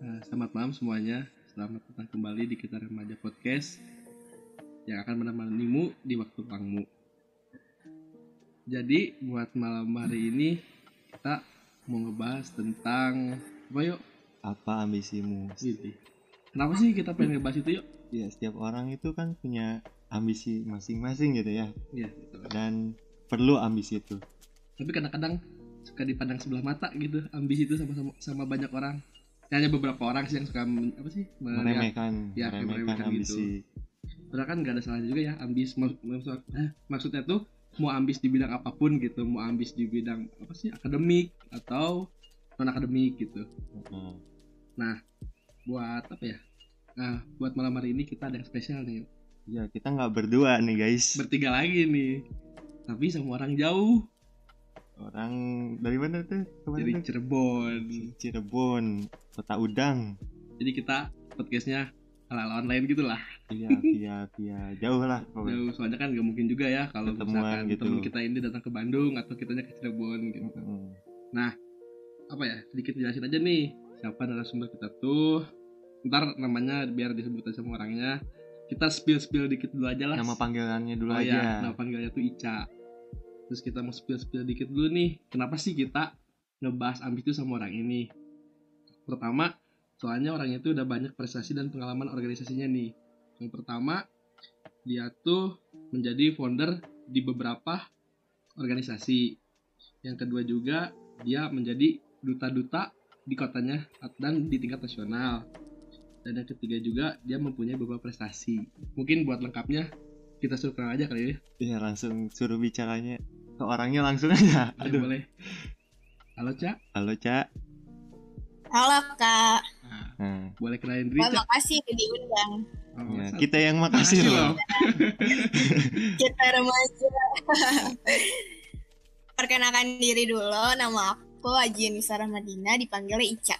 Eh, selamat malam semuanya. Selamat datang kembali di Kita Remaja Podcast yang akan menemanimu di waktu pangmu. Jadi buat malam hari ini kita mau ngebahas tentang apa yuk? apa ambisimu Gitu. Kenapa sih kita pengen ngebahas itu yuk? ya setiap orang itu kan punya ambisi masing-masing gitu ya Iya. dan perlu ambisi itu Tapi kadang-kadang suka dipandang sebelah mata gitu ambisi itu sama sama, sama banyak orang. Hanya beberapa orang sih yang suka men- apa sih? Melihat- meremehkan ya, meremehkan meremehkan ambisi. Padahal kan gak ada salahnya juga ya ambis mak- maksud, eh, maksudnya tuh mau ambis di bidang apa pun gitu mau ambis di bidang apa sih akademik atau non akademik gitu Nah, buat apa ya? Nah buat malam hari ini kita ada yang spesial nih. Ya kita nggak berdua nih guys. Bertiga lagi nih. Tapi sama orang jauh orang dari mana tuh? Dari ke mana tuh? Cirebon. Cirebon kota udang. Jadi kita podcastnya ala online gitu lah iya via via jauh lah pokoknya. jauh soalnya kan gak mungkin juga ya kalau misalkan gitu. teman kita ini datang ke Bandung atau kitanya ke Cirebon gitu. Mm-mm. apa ya? Sedikit jelasin aja nih. Siapa narasumber kita tuh? Ntar namanya biar disebut aja sama orangnya. Kita spill spill dikit dulu aja lah. Nama panggilannya dulu oh aja. ya nama panggilannya tuh Ica terus kita mau spill spill dikit dulu nih kenapa sih kita ngebahas ambis itu sama orang ini? Pertama soalnya orangnya itu udah banyak prestasi dan pengalaman organisasinya nih. Yang pertama dia tuh menjadi founder di beberapa organisasi. Yang kedua juga dia menjadi duta-duta di kotanya dan di tingkat nasional. Dan yang ketiga juga dia mempunyai beberapa prestasi. Mungkin buat lengkapnya kita suruh aja kali ya. Iya langsung suruh bicaranya ke orangnya langsung aja? Boleh, aduh. boleh. Halo cak. Halo cak. Halo kak, nah, nah, boleh kenalin diri cak? makasih udah diundang. oh, ya, kita yang makasih Makasih loh. Kita remaja. Perkenalkan diri dulu, nama aku Ajian Nisa Rahmadina, dipanggilnya Ica.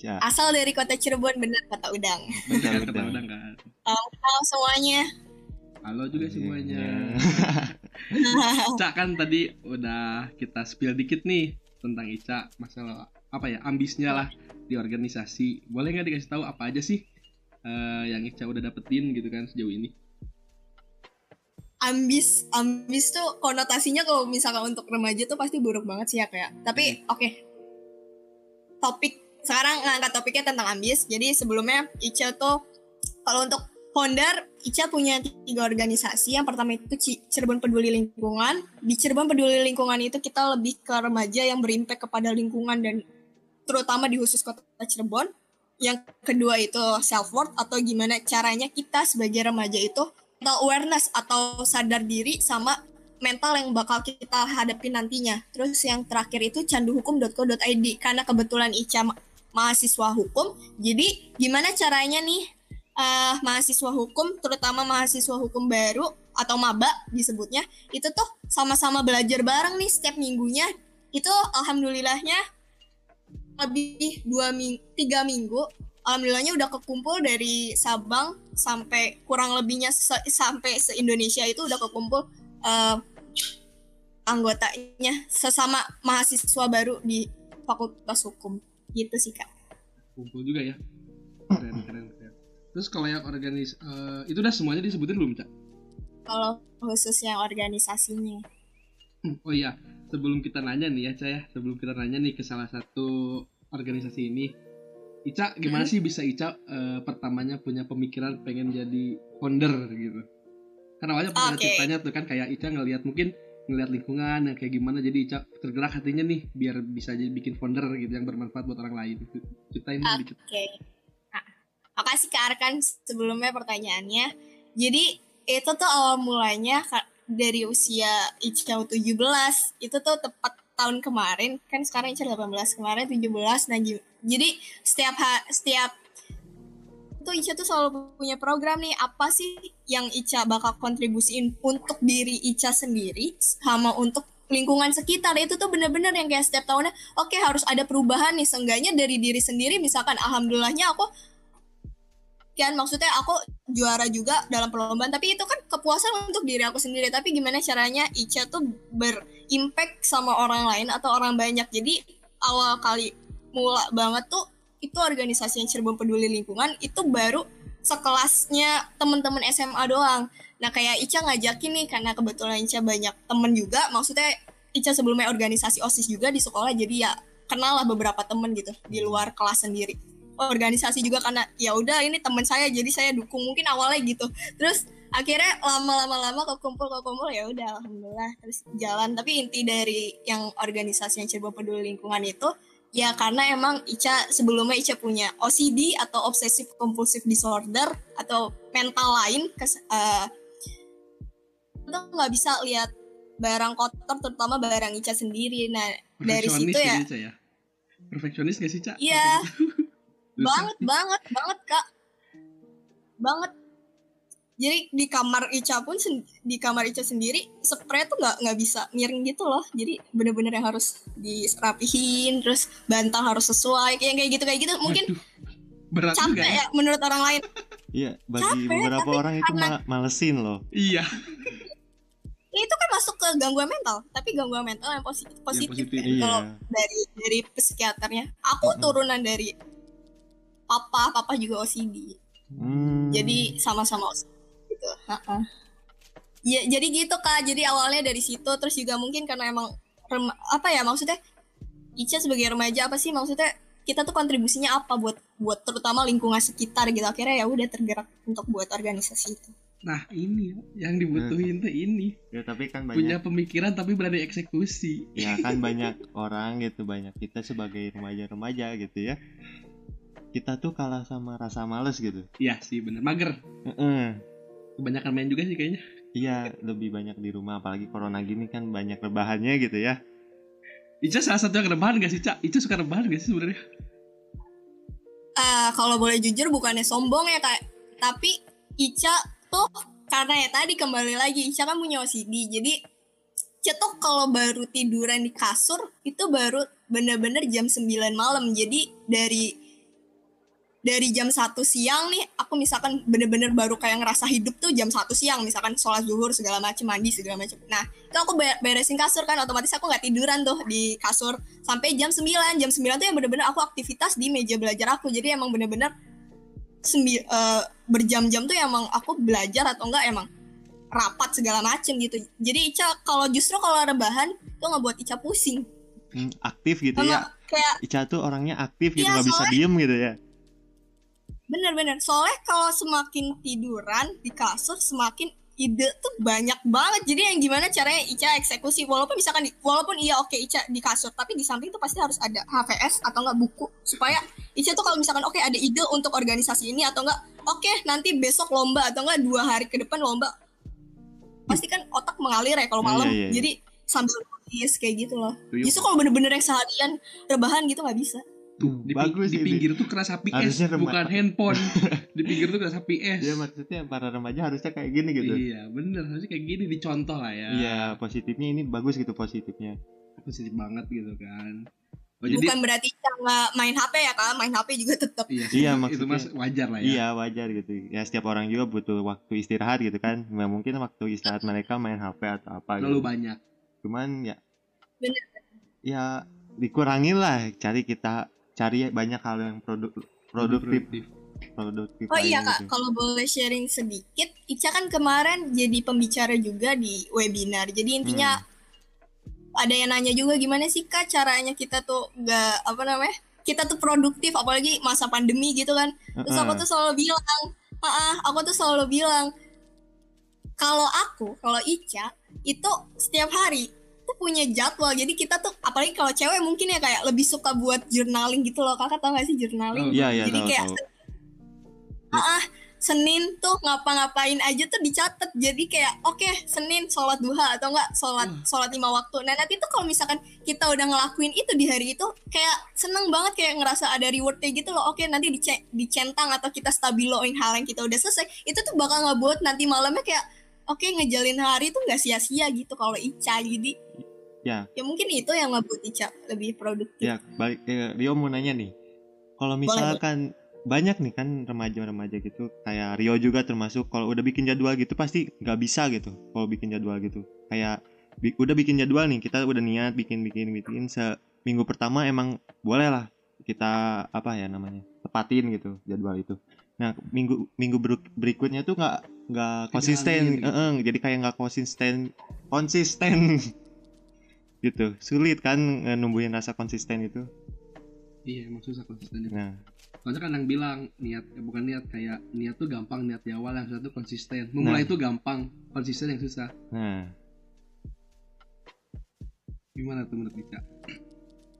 Cak. Asal dari kota Cirebon, bener kota Udang. Bener, Betul, kata betul. udang kan? Kenal semuanya. halo juga semuanya Cak kan tadi udah kita spill dikit nih tentang Ica masalah apa ya ambisnya lah di organisasi boleh nggak dikasih tahu apa aja sih eh, yang Ica udah dapetin gitu kan sejauh ini ambis, ambis tuh konotasinya kalau misalkan untuk remaja tuh pasti buruk banget sih ya kayak. Tapi oke. Topik sekarang ngangkat topiknya tentang ambis. Jadi sebelumnya Ica tuh kalau untuk founder Ica punya tiga organisasi. Yang pertama itu Ci- Cirebon Peduli Lingkungan. Di Cirebon Peduli Lingkungan itu kita lebih ke remaja yang berimpact kepada lingkungan dan terutama di khusus kota Cirebon. Yang kedua itu self worth atau gimana caranya kita sebagai remaja itu mental awareness atau sadar diri sama mental yang bakal kita hadapi nantinya. Terus yang terakhir itu canduhukum.co.id karena kebetulan Ica ma- mahasiswa hukum. Jadi gimana caranya nih eh, mahasiswa hukum terutama mahasiswa hukum baru atau maba disebutnya itu tuh sama-sama belajar bareng nih setiap minggunya. Itu alhamdulillahnya lebih dua ming tiga minggu alhamdulillahnya udah kekumpul dari Sabang sampai kurang lebihnya se- sampai se Indonesia itu udah kekumpul eh, anggotanya sesama mahasiswa baru di Fakultas Hukum gitu sih kak. kumpul juga ya keren keren terus kalau yang organis eh, itu udah semuanya disebutin belum cak Kalau khusus yang organisasinya. Hmm, oh iya sebelum kita nanya nih ya cak ya sebelum kita nanya nih ke salah satu organisasi ini Ica gimana Hmm. sih bisa Ica eh, pertamanya punya pemikiran pengen jadi founder gitu karena awalnya pernah Oke. ceritanya tuh kan kayak Ica ngelihat mungkin ngelihat lingkungan yang kayak gimana jadi Ica tergerak hatinya nih biar bisa jadi bikin founder gitu yang bermanfaat buat orang lain ceritain Ah. dikit Oke. Makasih Kak Arkan sebelumnya pertanyaannya. Jadi itu tuh awal mulanya dari usia Ica 17 itu tuh tepat tahun kemarin. Kan sekarang Ica 18 kemarin 17 nah jadi setiap ha- setiap itu Ica tuh selalu punya program nih apa sih yang Ica bakal kontribusiin untuk diri Ica sendiri sama untuk lingkungan sekitar? Itu tuh bener-bener yang kayak setiap tahunnya oke harus ada perubahan nih. Seenggaknya dari diri sendiri misalkan alhamdulillahnya aku kan maksudnya aku juara juga dalam perlombaan tapi itu kan kepuasan untuk diri aku sendiri tapi gimana caranya Ica tuh berimpact sama orang lain atau orang banyak jadi awal kali mula banget tuh itu organisasi yang Cirebon Peduli Lingkungan itu baru sekelasnya teman-teman SMA doang. Nah kayak Ica ngajakin nih karena kebetulan Ica banyak temen juga, maksudnya Ica sebelumnya organisasi osis juga di sekolah, jadi ya kenal lah beberapa temen gitu di luar kelas sendiri. Organisasi juga karena ya udah ini teman saya, jadi saya dukung mungkin awalnya gitu. Terus akhirnya lama-lama lama kekumpul kekumpul ya udah alhamdulillah terus jalan. Tapi inti dari yang organisasi yang Cirebon Peduli Lingkungan itu ya karena emang Ica sebelumnya Ica punya OCD atau obsessive compulsive disorder atau mental lain kes, uh, itu nggak bisa lihat barang kotor terutama barang Ica sendiri nah dari situ ya, Ica ya perfeksionis gak sih Ca? iya banget banget banget kak banget jadi di kamar Ica pun di kamar Ica sendiri spray tuh nggak nggak bisa miring gitu loh jadi bener-bener yang harus dirapihin terus bantal harus sesuai kayak kayak gitu kayak gitu mungkin Waduh, berat capek juga ya. ya menurut orang lain Iya, bagi Capek, beberapa orang itu karena- ma- malesin loh. Iya, itu kan masuk ke gangguan mental tapi gangguan mental yang positif positif, positif. kan. Iya. kalau dari dari psikiaternya aku Mm-mm. turunan dari papa papa juga OCD Hmm. jadi sama-sama OCD gitu Ha-ha. ya jadi gitu kak jadi awalnya dari situ terus juga mungkin karena emang rem- apa ya maksudnya Ica sebagai remaja apa sih maksudnya kita tuh kontribusinya apa buat buat terutama lingkungan sekitar gitu akhirnya ya udah tergerak untuk buat organisasi itu nah ini yang dibutuhin tuh ini ya tapi kan punya banyak pemikiran tapi berani eksekusi. ya kan banyak orang gitu banyak kita sebagai remaja-remaja gitu ya. Kita tuh kalah sama rasa males gitu. Iya sih bener mager. Heeh. Kebanyakan main juga sih kayaknya. Iya, lebih banyak di rumah apalagi corona gini kan banyak rebahannya gitu ya. Ica salah satu yang rebahan gak sih Ca? Ica suka rebahan gak sih sebenarnya? Eh, kalau boleh jujur bukannya sombong ya kak tapi Ica tuh karena ya tadi kembali lagi Ica kan punya OCD jadi Ica tuh kalau baru tiduran di kasur itu baru bener-bener jam 9 malam jadi dari dari jam 1 siang nih aku misalkan bener-bener baru kayak ngerasa hidup tuh jam 1 siang misalkan sholat zuhur segala macem mandi segala macem. Nah itu aku be- beresin kasur kan otomatis aku nggak tiduran tuh di kasur sampai jam 9 jam 9 tuh yang bener-bener aku aktivitas di meja belajar aku. Jadi emang bener-bener sembi- eh, berjam-jam tuh emang aku belajar atau enggak emang rapat segala macem gitu. Jadi Ica kalau justru kalau rebahan tuh nggak buat Ica pusing. Hmm, aktif gitu Sama ya. kayak Ica tuh orangnya aktif gitu Iya, nggak bisa soalnya- diem gitu ya. Bener-bener soalnya kalau semakin tiduran di kasur semakin ide tuh banyak banget. Jadi yang gimana caranya Ica eksekusi? Walaupun misalkan di- walaupun iya oke Ica di kasur tapi di samping tuh pasti harus ada HVS atau enggak buku. Supaya Ica tuh kalau misalkan oke ada ide untuk organisasi ini atau enggak oke nanti besok lomba atau enggak dua hari ke depan lomba. Pasti kan otak mengalir ya kalau Iya, malam. iya, iya. jadi sambil nulis kayak gitu loh. Tuyuk. justru kalau bener-bener yang seharian rebahan gitu nggak bisa Tuh, di, Bagus di ini. pinggir tuh keras api es, Harusnya rema- bukan handphone. di pinggir tuh keras api es. Iya maksudnya para remaja harusnya kayak gini gitu. Iya, bener. Harusnya kayak gini dicontoh lah ya. Iya, positifnya ini bagus gitu positifnya. Positif banget gitu kan. Oh, jadi bukan berarti nggak main HP ya kak main HP juga tetap iya, sih, Iya, itu maksudnya- mas wajar lah ya. Iya wajar gitu. Ya setiap orang juga butuh waktu istirahat gitu kan. Nah, mungkin waktu istirahat mereka main HP atau apa Terlalu gitu. banyak. Cuman ya Bener. ya dikurangin lah. Cari kita cari banyak hal yang produk produktif produktif Oh iya kak, gitu. kalau boleh sharing sedikit, Ica kan kemarin jadi pembicara juga di webinar. Jadi intinya Hmm. ada yang nanya juga gimana sih kak caranya kita tuh gak apa namanya? Kita tuh produktif, apalagi masa pandemi gitu kan. Terus aku tuh selalu bilang, ah, aku tuh selalu bilang, kalau aku, kalau Ica itu setiap hari tuh punya jadwal. Jadi kita tuh, apalagi kalau cewek mungkin ya kayak lebih suka buat journaling gitu loh. Kakak tau gak sih journaling? Oh, Iya iya Jadi tahu kayak tahu. Senin tuh ngapa-ngapain aja tuh dicatat jadi kayak oke Senin sholat duha atau enggak sholat Hmm. sholat lima waktu nah nanti tuh kalau misalkan kita udah ngelakuin itu di hari itu kayak seneng banget kayak ngerasa ada rewardnya gitu loh oke nanti dice- dicentang atau kita stabiloin hal yang kita udah selesai itu tuh bakal ngebuat nanti malamnya kayak oke ngejalin hari tuh nggak sia-sia gitu kalau Ica jadi Ya. ya mungkin itu yang ngebuat Ica lebih produktif Ya, balik eh, Rio mau nanya nih. Kalau misalkan banyak nih kan remaja-remaja gitu, kayak Rio juga termasuk kalau udah bikin jadwal gitu pasti nggak bisa gitu. Kalau bikin jadwal gitu, kayak bi- udah bikin jadwal nih, kita udah niat bikin bikin bikin seminggu pertama emang boleh lah kita apa ya namanya tepatin gitu jadwal itu nah minggu minggu ber- berikutnya tuh nggak nggak konsisten. Eh, eh, jadi kayak nggak konsisten konsisten. Gitu. Sulit kan eh, numbuhin rasa konsisten itu. Iya emang susah konsisten itu. nah. Soalnya kan yang bilang niat ya bukan niat kayak niat tuh gampang niat di awal yang susah tuh konsisten. Memulai Nah. itu gampang konsisten yang susah. Nah. Gimana tuh menurut Ica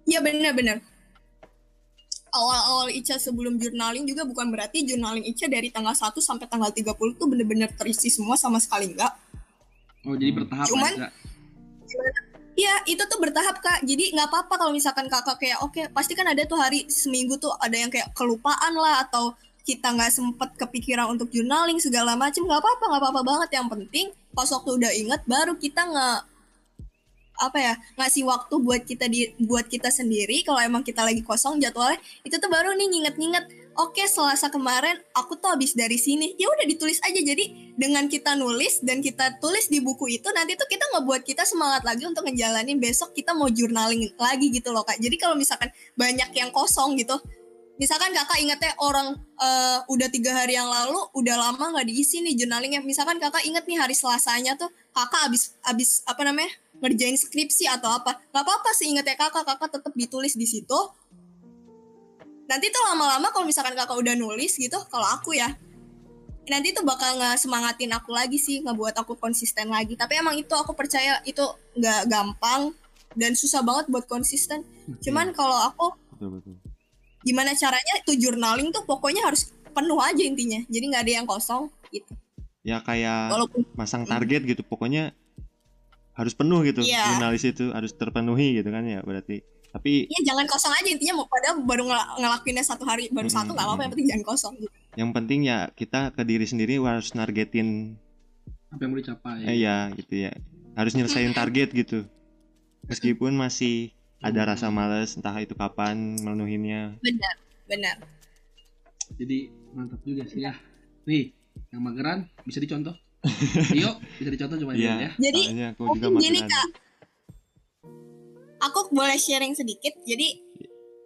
Iya benar-benar. Awal-awal Ica sebelum journaling juga bukan berarti journaling Ica dari tanggal 1 sampai tanggal 30 tuh bener-bener terisi semua sama sekali enggak. oh jadi bertahap Cuman- aja Iya, itu tuh bertahap kak. Jadi nggak apa-apa kalau misalkan kakak kayak oke, pasti kan ada tuh hari seminggu tuh ada yang kayak kelupaan lah atau kita nggak sempet kepikiran untuk journaling segala macem nggak apa-apa nggak apa-apa banget yang penting pas waktu udah inget baru kita nggak apa ya ngasih waktu buat kita di buat kita sendiri. Kalau emang kita lagi kosong jadwalnya itu tuh baru nih nginget-nginget oke selasa kemarin aku tuh habis dari sini. Ya udah ditulis aja. Jadi dengan kita nulis dan kita tulis di buku itu nanti tuh kita ngebuat kita semangat lagi untuk ngejalanin besok kita mau journaling lagi gitu loh kak. Jadi kalau misalkan banyak yang kosong gitu misalkan kakak ingetnya orang eh, udah tiga hari yang lalu udah lama nggak diisi nih journalingnya. Misalkan kakak inget nih hari selasanya tuh kakak abis abis apa namanya ngerjain skripsi atau apa. Nggak apa-apa sih ingetnya kakak. Kakak tetap ditulis di situ. Nanti tuh lama-lama kalau misalkan kakak udah nulis gitu kalau aku ya nanti tuh bakal nggak semangatin aku lagi sih ngebuat aku konsisten lagi. Tapi emang itu aku percaya itu nggak gampang dan susah banget buat konsisten. Cuman kalau aku betul betul. gimana caranya itu journaling tuh pokoknya harus penuh aja intinya. Jadi nggak ada yang kosong gitu. Ya kayak walaupun masang target gitu. Pokoknya harus penuh gitu Iya. jurnalis itu harus terpenuhi gitu kan ya berarti. Tapi ya jangan kosong aja intinya mau pada baru ngel- ngelakuinnya satu hari baru Hmm, satu nggak apa-apa yang penting jangan kosong gitu. yang penting ya kita ke diri sendiri harus nargetin apa yang mau dicapai. Eh, ya gitu ya. Harus nyelesain target gitu. Meskipun masih ada rasa males entah itu kapan memenuhinya benar benar. Jadi mantap juga sih ya. Nih yang mageran bisa dicontoh Rio bisa dicontoh cuma Iya. ya Jadi, soalnya aku juga mungkin gini kak aku boleh sharing sedikit jadi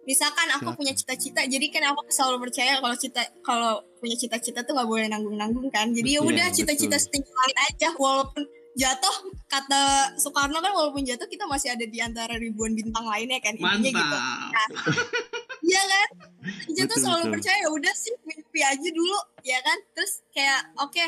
misalkan aku punya cita-cita jadi kan aku selalu percaya kalau cita kalau punya cita-cita tuh nggak boleh nanggung-nanggung kan jadi ya udah cita-cita setinggi langit aja walaupun jatuh kata Soekarno kan walaupun jatuh kita masih ada di antara ribuan bintang lainnya kan intinya gitu mantap Iya kan? Ica tuh Betul, selalu betul. percaya ya udah sih mimpi aja dulu, ya kan? Terus kayak oke.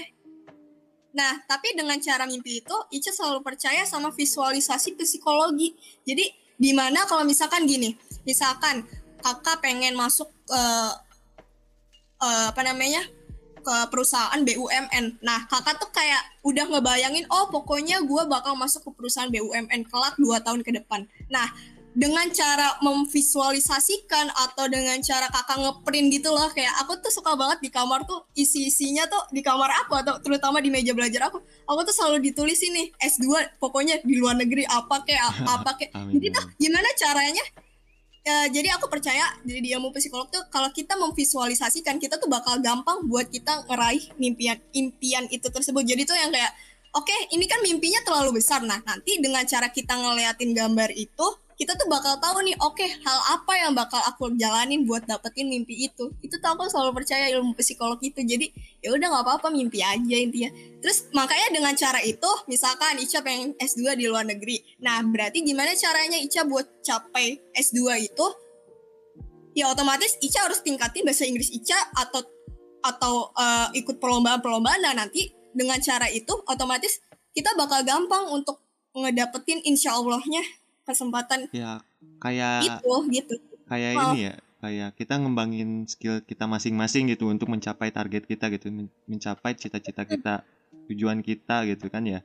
Nah, tapi dengan cara mimpi itu Ica selalu percaya sama visualisasi psikologi. Jadi di mana kalau misalkan gini, misalkan kakak pengen masuk ke eh, apa namanya? ke perusahaan BUMN. Nah, kakak tuh kayak udah ngebayangin, oh pokoknya gua bakal masuk ke perusahaan BUMN kelak 2 tahun ke depan. Nah, dengan cara memvisualisasikan atau dengan cara kakak ngeprint gitu loh. Kayak aku tuh suka banget di kamar tuh isi-isinya tuh di kamar aku atau terutama di meja belajar aku. Aku tuh selalu ditulis ini S2 pokoknya di luar negeri apa kayak apa kayak jadi tuh gimana caranya? Eh, jadi aku percaya jadi di ilmu psikolog tuh kalau kita memvisualisasikan kita tuh bakal gampang buat kita ngeraih mimpian impian itu tersebut. Jadi tuh yang kayak oke ini kan mimpinya terlalu besar. Nah nanti dengan cara kita ngeliatin gambar itu kita tuh bakal tahu nih oke hal apa yang bakal aku jalanin buat dapetin mimpi itu. Itu tuh aku selalu percaya ilmu psikolog itu. Jadi ya udah nggak apa-apa mimpi aja intinya. Terus makanya dengan cara itu misalkan Ica pengen S2 di luar negeri. Nah berarti gimana caranya Ica buat capai S2 itu? Ya otomatis Ica harus tingkatin bahasa Inggris Ica atau atau eh, ikut perlombaan-perlombaan. Nah nanti dengan cara itu otomatis kita bakal gampang untuk ngedapetin insya Allahnya kesempatan ya kayak itu gitu. kayak Maaf. ini ya kayak kita ngembangin skill kita masing-masing gitu untuk mencapai target kita gitu men- mencapai cita-cita kita tujuan kita gitu kan ya?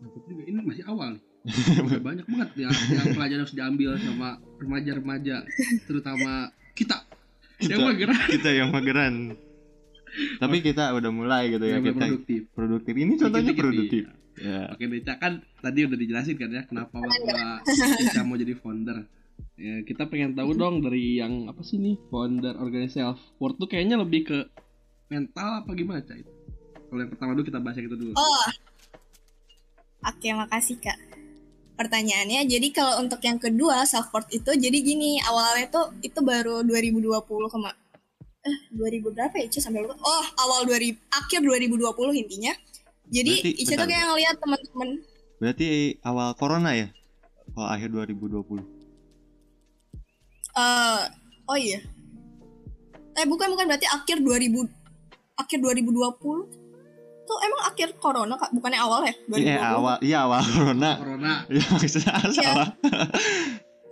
Mantap juga ini masih awal nih. Udah banyak banget yang, yang pelajaran harus diambil sama remaja-remaja terutama kita. Yang Kita- mageran. kita yang mageran. Tapi kita udah mulai gitu ya yang kita produktif. produktif. Ini contohnya Dikit-dikit produktif ya Oke Deca kan tadi udah dijelasin kan ya kenapa bahwa Deca mau jadi founder. Ya, kita pengen tahu dong dari yang apa sih nih founder organisasi self worth tuh kayaknya lebih ke mental apa gimana Ca itu? Kalau yang pertama dulu kita bahas yang itu dulu. oh oke makasih kak pertanyaannya. Jadi kalau untuk yang kedua self worth itu jadi gini awalnya tuh itu baru 2020 kema eh 2000 berapa ya Ica sampai lupa. Oh, awal 2000 akhir 2020 intinya. Jadi Berarti- Ica tuh kayak ngeliat teman-teman Berarti awal corona ya? Kalau akhir 2020. eh oh iya. Eh bukan bukan berarti akhir 2000 akhir 2020 tuh emang akhir corona Kak, bukannya awal ya? 2020. Iya awal, iya awal corona. corona Iya maksudnya salah.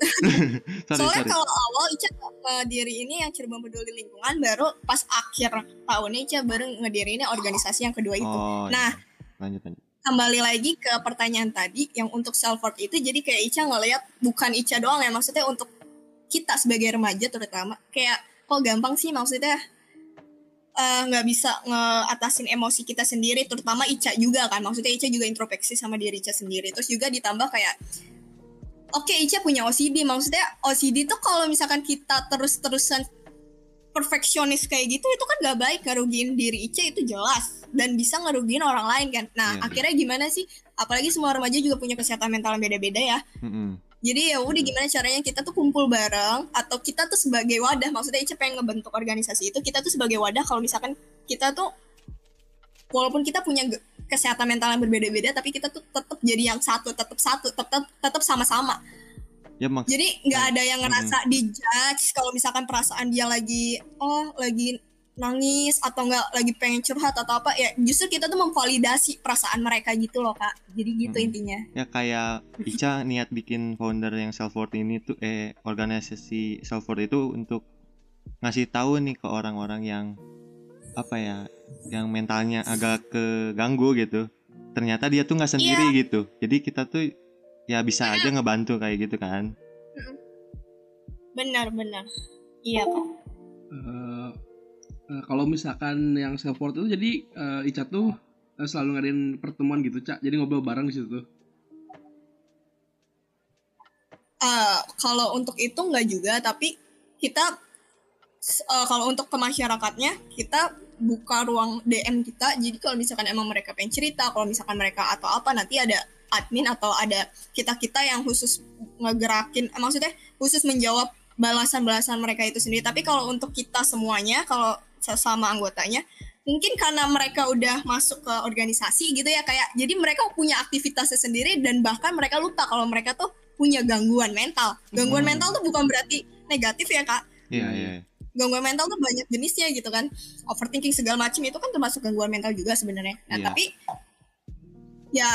sorry Soalnya sorry. kalau awal Ica ngediri ini yang Cirebon Peduli Lingkungan baru pas akhir tahunnya Ica baru ngediri ini organisasi yang kedua itu. Oh, Nah. iya. lanjut lanjut. Kembali lagi ke pertanyaan tadi yang untuk self worth itu jadi kayak Ica ngelihat bukan Ica doang ya maksudnya untuk kita sebagai remaja terutama kayak kok gampang sih maksudnya eh, nggak bisa ngeatasin emosi kita sendiri terutama Ica juga kan maksudnya Ica juga introspeksi sama diri Ica sendiri terus juga ditambah kayak oke Ica punya OCD maksudnya OCD tuh kalau misalkan kita terus-terusan perfeksionis kayak gitu itu kan gak baik. Ngerugiin diri Ica itu jelas. Dan bisa ngerugiin orang lain kan? Nah Iya. akhirnya gimana sih? Apalagi semua remaja juga punya kesehatan mental yang beda-beda ya. Mm-mm. jadi ya udah gimana caranya kita tuh kumpul bareng atau kita tuh sebagai wadah. Maksudnya Ica pengen ngebentuk organisasi itu kita tuh sebagai wadah kalau misalkan kita tuh walaupun kita punya kesehatan mental yang berbeda-beda tapi kita tuh tetap jadi yang satu tetap satu tetap tetap sama-sama. Ya jadi nggak ada yang ngerasa dijudge kalau misalkan perasaan dia lagi oh lagi nangis atau nggak lagi pengen curhat atau apa ya justru kita tuh memvalidasi perasaan mereka gitu loh kak. Jadi gitu Mm-mm. intinya. Ya kayak Ica niat bikin founder yang self worth ini tuh eh organisasi self worth itu untuk ngasih tahu nih ke orang-orang yang apa ya yang mentalnya agak keganggu gitu ternyata dia tuh nggak sendiri gitu. Jadi kita tuh ya bisa aja ngebantu kayak gitu kan. Benar-benar iya kak Eh, eh, kalau misalkan yang self worth itu jadi eh, Ica tuh eh, selalu ngadain pertemuan gitu cak jadi ngobrol bareng di situ tuh. Eh, kalau untuk itu nggak juga tapi kita eh, kalau untuk ke masyarakatnya kita buka ruang DM kita jadi kalau misalkan emang mereka pengen cerita kalau misalkan mereka atau apa nanti ada admin atau ada kita kita yang khusus ngegerakin eh, maksudnya khusus menjawab balasan-balasan mereka itu sendiri tapi kalau untuk kita semuanya kalau sesama anggotanya mungkin karena mereka udah masuk ke organisasi gitu ya kayak jadi mereka punya aktivitasnya sendiri dan bahkan mereka lupa kalau mereka tuh punya gangguan mental gangguan Hmm. mental tuh bukan berarti negatif ya kak iya Hmm. iya gangguan mental tuh banyak jenisnya gitu kan. Overthinking segala macam itu kan termasuk gangguan mental juga sebenarnya. Nah Iya. tapi ya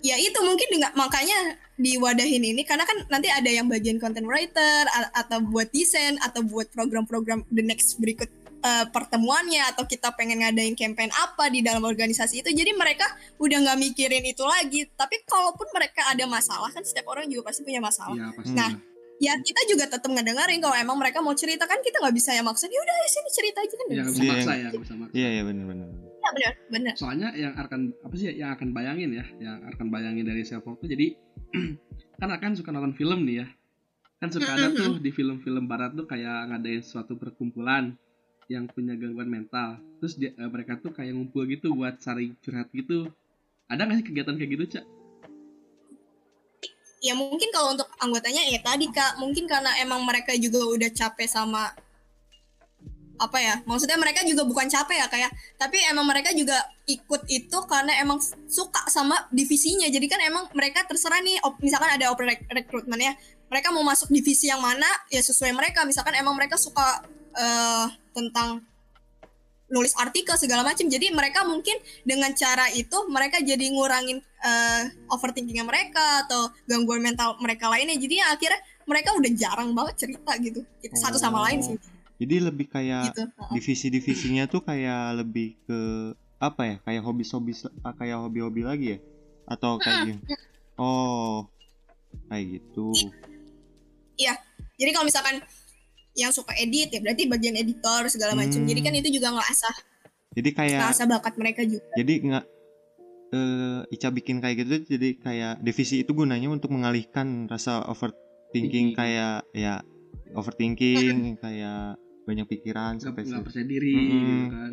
ya itu mungkin dengan makanya diwadahin ini karena kan nanti ada yang bagian content writer atau buat desain atau buat program-program the next berikut eh, pertemuannya atau kita pengen ngadain campaign apa di dalam organisasi itu. Jadi mereka udah nggak mikirin itu lagi. Tapi kalaupun mereka ada masalah kan setiap orang juga pasti punya masalah. Iya pasti Nah, ya kita juga tetap ngedengerin kalau emang mereka mau cerita. Kan kita nggak bisa ya maksa ya udah ya sini cerita aja kan Iya, nggak bisa Iya, maksa ya nggak bisa maksa. iya iya benar benar ya benar benar soalnya yang akan apa sih yang akan bayangin ya yang akan bayangin dari self itu jadi kan akan suka nonton film nih ya. Kan suka ada tuh di film-film barat tuh kayak ngadain suatu perkumpulan yang punya gangguan mental. Terus dia, eh, mereka tuh kayak ngumpul gitu buat saling curhat gitu. Ada nggak sih kegiatan kayak gitu cak ya mungkin kalau untuk anggotanya ya tadi kak. Mungkin karena emang mereka juga udah capek sama apa ya maksudnya mereka juga bukan capek ya kayak tapi emang mereka juga ikut itu karena emang suka sama divisinya. Jadi kan emang mereka terserah nih op- misalkan ada open rek- rekrutmen ya. Mereka mau masuk divisi yang mana ya sesuai mereka. Misalkan emang mereka suka eh, tentang nulis artikel segala macam jadi mereka mungkin dengan cara itu mereka jadi ngurangin eh, overthinkingnya mereka atau gangguan mental mereka lainnya. Jadi ya akhirnya mereka udah jarang banget cerita gitu. Gitu, satu sama Oh. lain sih. Jadi lebih kayak gitu divisi-divisinya tuh kayak lebih ke apa ya kayak hobi-hobi kayak hobi-hobi lagi ya? Atau kayak gini oh kayak gitu. Jadi kalau misalkan yang suka edit ya berarti bagian editor segala macam Hmm. jadi kan itu juga nggak asah jadi kayak asah bakat mereka juga jadi nggak eh Ica bikin kayak gitu jadi kayak divisi itu gunanya untuk mengalihkan rasa overthinking Thinking. kayak ya overthinking kayak banyak pikiran sampai nggak percaya diri Mm-mm. gitu kan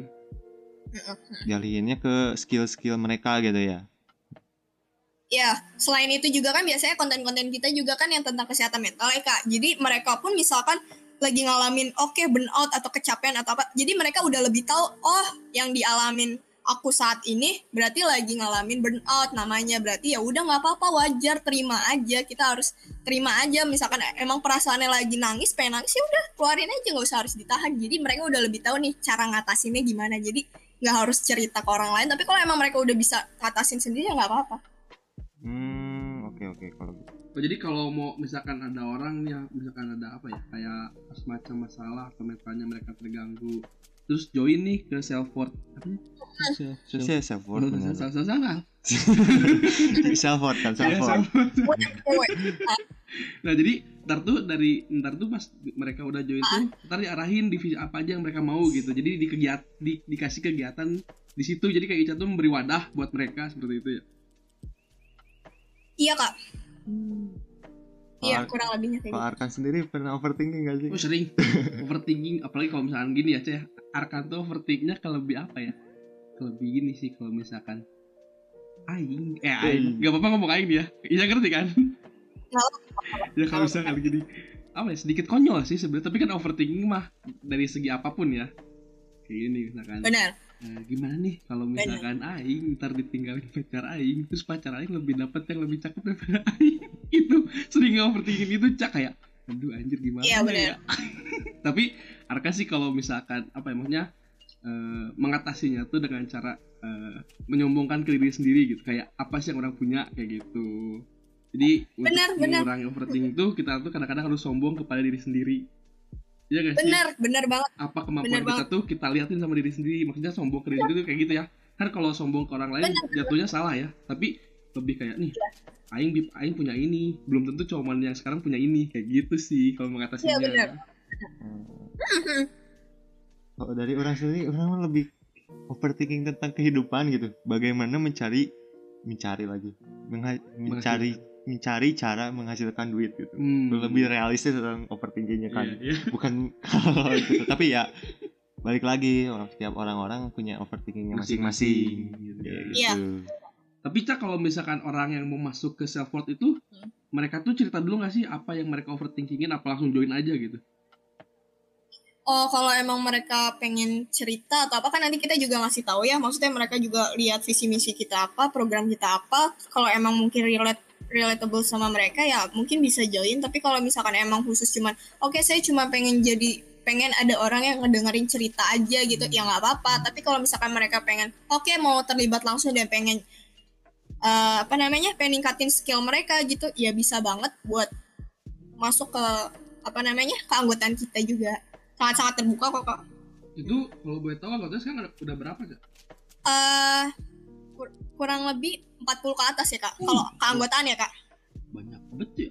dialihinnya ke skill-skill mereka gitu ya Ya, selain itu juga kan biasanya konten-konten kita juga kan yang tentang kesehatan mental ya kak. Jadi mereka pun misalkan lagi ngalamin oke okay, burnout atau kecapean atau apa. Jadi mereka udah lebih tahu oh yang dialamin aku saat ini berarti lagi ngalamin burnout namanya berarti ya udah nggak apa-apa wajar terima aja kita harus terima aja misalkan emang perasaannya lagi nangis pengen nangis ya udah keluarin aja nggak usah harus ditahan jadi mereka udah lebih tahu nih cara ngatasinnya gimana jadi nggak harus cerita ke orang lain tapi kalau emang mereka udah bisa ngatasin sendiri ya nggak apa-apa hmm oke oke kalau gitu Oh, jadi kalau mau misalkan ada orang yang misalkan ada apa ya kayak semacam masalah atau mentalnya mereka terganggu terus join nih ke self worth apa nih? Saya self worth benar. salah salah salah self worth kan self Ya, worth. Cewek. nah jadi ntar tuh dari ntar tuh pas mereka udah join tuh ntar diarahin divisi apa aja yang mereka mau gitu jadi di kegiat di, dikasih kegiatan di situ jadi kayak Ica tuh memberi wadah buat mereka seperti itu ya iya kak iya Kalau- kurang lebihnya kayak Kalau gitu Arkan sendiri pernah overthinking gak sih? oh sering. Overthinking apalagi kalau misalkan gini ya ceh. Arkan tuh overthinknya ke lebih apa ya? Ke lebih gini sih kalau misalkan aing. Eh aing. Gak apa-apa ngomong aing dia. Iya ngerti kan? Nggak ya kalau misalkan gini. Apa ya sedikit konyol sih sebenarnya. Tapi kan overthinking mah dari segi apa pun ya. Kayak gini misalkan. Benar Eh, gimana nih kalau misalkan aing ntar ditinggalin pacar aing terus pacar aing lebih dapat yang lebih cakep daripada aing? Itu sering overthinking itu cak kayak aduh anjir gimana Iya, bener. ya tapi Arka sih kalau misalkan apa ya maksudnya eh, mengatasinya tuh dengan cara eh, menyombongkan ke diri sendiri gitu. Kayak apa sih yang orang punya? Kayak gitu. Jadi Benar, untuk benar. mengurangi overthinking tuh kita tuh kadang-kadang harus sombong kepada diri sendiri Iya gak sih? benar benar banget. Apa kemampuan Bener kita tuh kita liatin sama diri sendiri. Maksudnya sombong ke diri sendiri tuh kayak gitu ya. Kan kalau sombong ke orang lain jatuhnya salah ya. Tapi lebih kayak nih aing bip aing punya ini. Belum tentu cowok yang sekarang punya ini. Kayak gitu sih kalau mengatasinya. Iya, bener. Kalau dari orang sendiri orang mah lebih overthinking tentang kehidupan gitu. Bagaimana mencari mencari lagi. Mencari mencari cara menghasilkan duit gitu. Hmm. Lebih realistis tentang overthinkingnya kan. Iya, iya. Bukan kalau gitu. Tapi ya balik lagi orang setiap orang-orang punya overthinkingnya masing-masing. Gitu. Iya. gitu. tapi cak kalau misalkan orang yang mau masuk ke self worth itu mereka tuh cerita dulu gak sih apa yang mereka overthinkingin apa langsung join aja gitu Oh, kalau emang mereka pengen cerita atau apa kan nanti kita juga ngasih tahu ya. Maksudnya mereka juga lihat visi misi kita apa, program kita apa. Kalau emang mungkin relate relatable sama mereka ya mungkin bisa join. Tapi kalau misalkan emang khusus cuman, oke saya cuma pengen jadi pengen ada orang yang ngedengerin cerita aja gitu, ya nggak apa-apa. Tapi kalau misalkan mereka pengen, oke mau terlibat langsung dan pengen eh, apa namanya, pengen ningkatin skill mereka gitu, ya bisa banget buat masuk ke apa namanya keanggotaan kita juga sangat-sangat terbuka kok kak. itu kalau boleh tahu anggotanya sekarang udah berapa cak eh kur- kurang lebih 40 ke atas ya kak. Kalau keanggotaan ya kak. banyak banget ya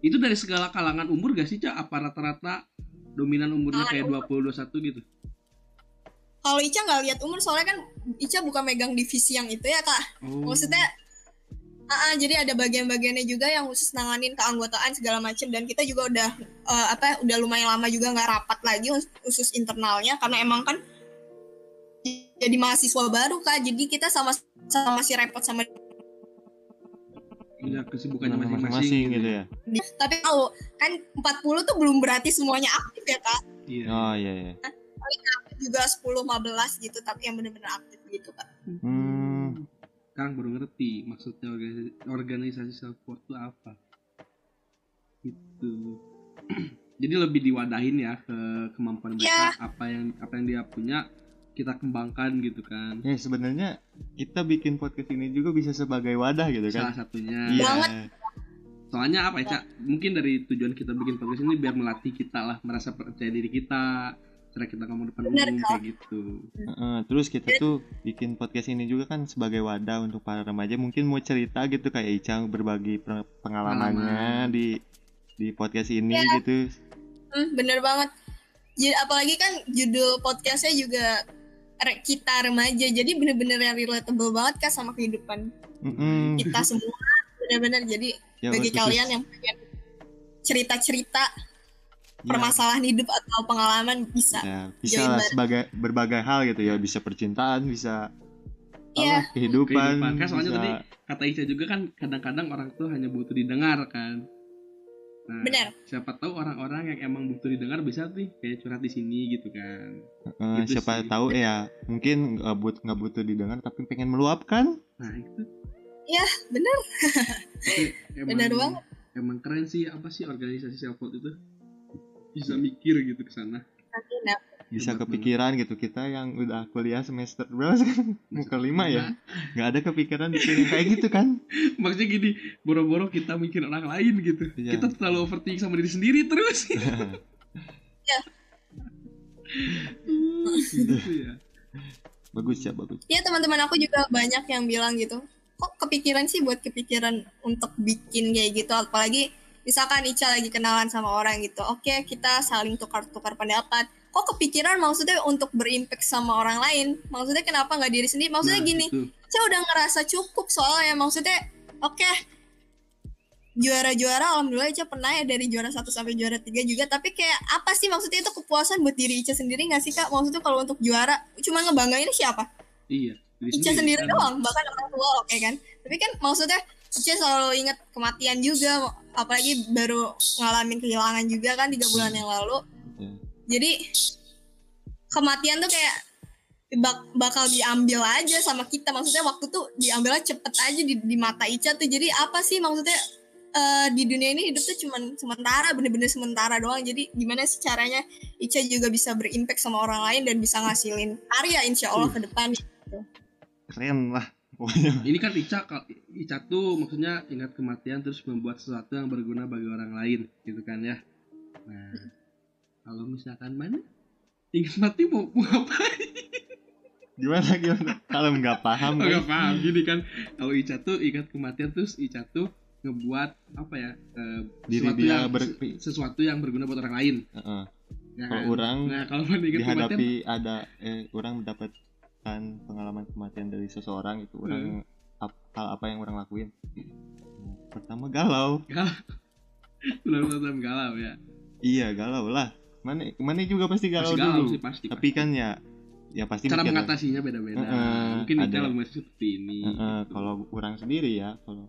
itu dari segala kalangan umur gak sih cak apa rata-rata dominan umurnya kayak 20 21 gitu Kalau Ica nggak lihat umur soalnya kan Ica bukan megang divisi yang itu ya kak. oh. Maksudnya Ah, ah, jadi ada bagian-bagiannya juga yang khusus nanganin keanggotaan segala macam dan kita juga udah eh, apa udah lumayan lama juga nggak rapat lagi khus- khusus internalnya karena emang kan jadi mahasiswa baru kak jadi kita sama sama masih repot sama punya kesibukannya Masing-masing masing-masing gitu ya. tapi tahu kan 40 tuh belum berarti semuanya aktif ya kak Iya. Oh iya iya. juga 10 15 gitu tapi yang bener-bener aktif gitu kak Hmm. Kang baru ngerti maksudnya organisasi, organisasi worth itu apa. Gitu. Jadi lebih diwadahin ya ke kemampuan mereka Ya. apa yang apa yang dia punya kita kembangkan gitu kan. Ya sebenarnya kita bikin podcast ini juga bisa sebagai wadah gitu kan. Salah satunya. Iya. Banget. Soalnya apa ya, Cak? Mungkin dari tujuan kita bikin podcast ini biar melatih kita lah merasa percaya diri kita, cara kita ngomong depan Bener, umum kayak gitu. Heeh, terus kita tuh bikin podcast ini juga kan sebagai wadah untuk para remaja mungkin mau cerita gitu kayak Icang berbagi pe- pengalamannya Pengalaman. di di podcast ini Ya. gitu. Hmm, bener banget. Jadi, apalagi kan judul podcastnya juga kita remaja, jadi bener-bener yang relatable banget kan sama kehidupan Mm-mm. kita semua. Bener-bener jadi Ya, bagi khusus- kalian yang pengen cerita-cerita ya, permasalahan hidup atau pengalaman bisa. ya, bisa lah sebagai berbagai hal gitu ya bisa percintaan bisa apa kehidupan, Kehidupan. Kan soalnya bisa- tadi kata Ica juga kan kadang-kadang orang tuh hanya butuh didengar kan. Nah, Benar. siapa tahu orang-orang yang emang butuh didengar bisa nih kayak curhat di sini gitu kan. Eh, gitu siapa sih. tahu ya mungkin nggak but nggak butuh didengar tapi pengen meluapkan Nah itu itu emang, Benar banget. emang keren sih apa sih organisasi self itu bisa mikir gitu ke sana. Nanti, nah, bisa kepikiran gitu kita yang udah kuliah semester berapa sekarang mau kelima ya? nggak ada kepikiran bikin yang kayak gitu kan? Maksudnya gini, boro-boro kita mikir orang lain gitu. Iya. Kita terlalu overthinking sama diri sendiri terus. gitu ya. bagus ya bagus. Ya teman-teman aku juga banyak yang bilang gitu. Kok kepikiran sih buat kepikiran untuk bikin kayak gitu? Apalagi misalkan Ica lagi kenalan sama orang gitu. Oke kita saling tukar-tukar pendapat kok kepikiran maksudnya untuk berimpact sama orang lain maksudnya kenapa nggak diri sendiri maksudnya Nah, gini itu. Ica udah ngerasa cukup soalnya maksudnya oke juara-juara alhamdulillah Ica pernah ya dari juara 1 sampai juara 3 juga tapi kayak apa sih maksudnya itu kepuasan buat diri Ica sendiri nggak sih kak maksudnya kalau untuk juara cuma ngebanggain siapa Iya. Ica sendiri kan. doang bahkan orang tua oke kan tapi kan maksudnya Ica selalu ingat kematian juga apalagi baru ngalamin kehilangan juga kan tiga bulan yang lalu Ya. Jadi kematian tuh kayak bak- bakal diambil aja sama kita. Maksudnya waktu tuh diambilnya cepet aja di, di mata Ica tuh. Jadi apa sih maksudnya eh, di dunia ini hidup tuh cuman sementara bener-bener sementara doang. Jadi gimana sih caranya Ica juga bisa berimpact sama orang lain dan bisa ngasilin karya insya Allah ke depan keren lah Ini kan Ica, Ica tuh maksudnya ingat kematian terus membuat sesuatu yang berguna bagi orang lain, gitu kan ya. Nah, kalau misalkan mana ingat mati mau, mau ngapain? gimana gimana kalau nggak paham Oh, kan Gak paham gini kan. Kalau Ica tuh ingat kematian terus Ica tuh ngebuat apa ya? eh, Diri sesuatu dia yang ber- sesuatu yang berguna buat orang lain. Heeh. Ya kalau kan? orang Nah, kalau ingat kematian dihadapi ada eh, orang mendapatkan pengalaman kematian dari seseorang itu orang ap- hal apa yang orang lakuin pertama galau belum galau ya. iya galau lah mana mana juga pasti galau Pasti galau dulu sih pasti. tapi kan ya ya pasti cara mengatasinya beda-beda. Heeh, Mungkin ada. lebih masih seperti ini. Heeh, kalau orang sendiri ya kalau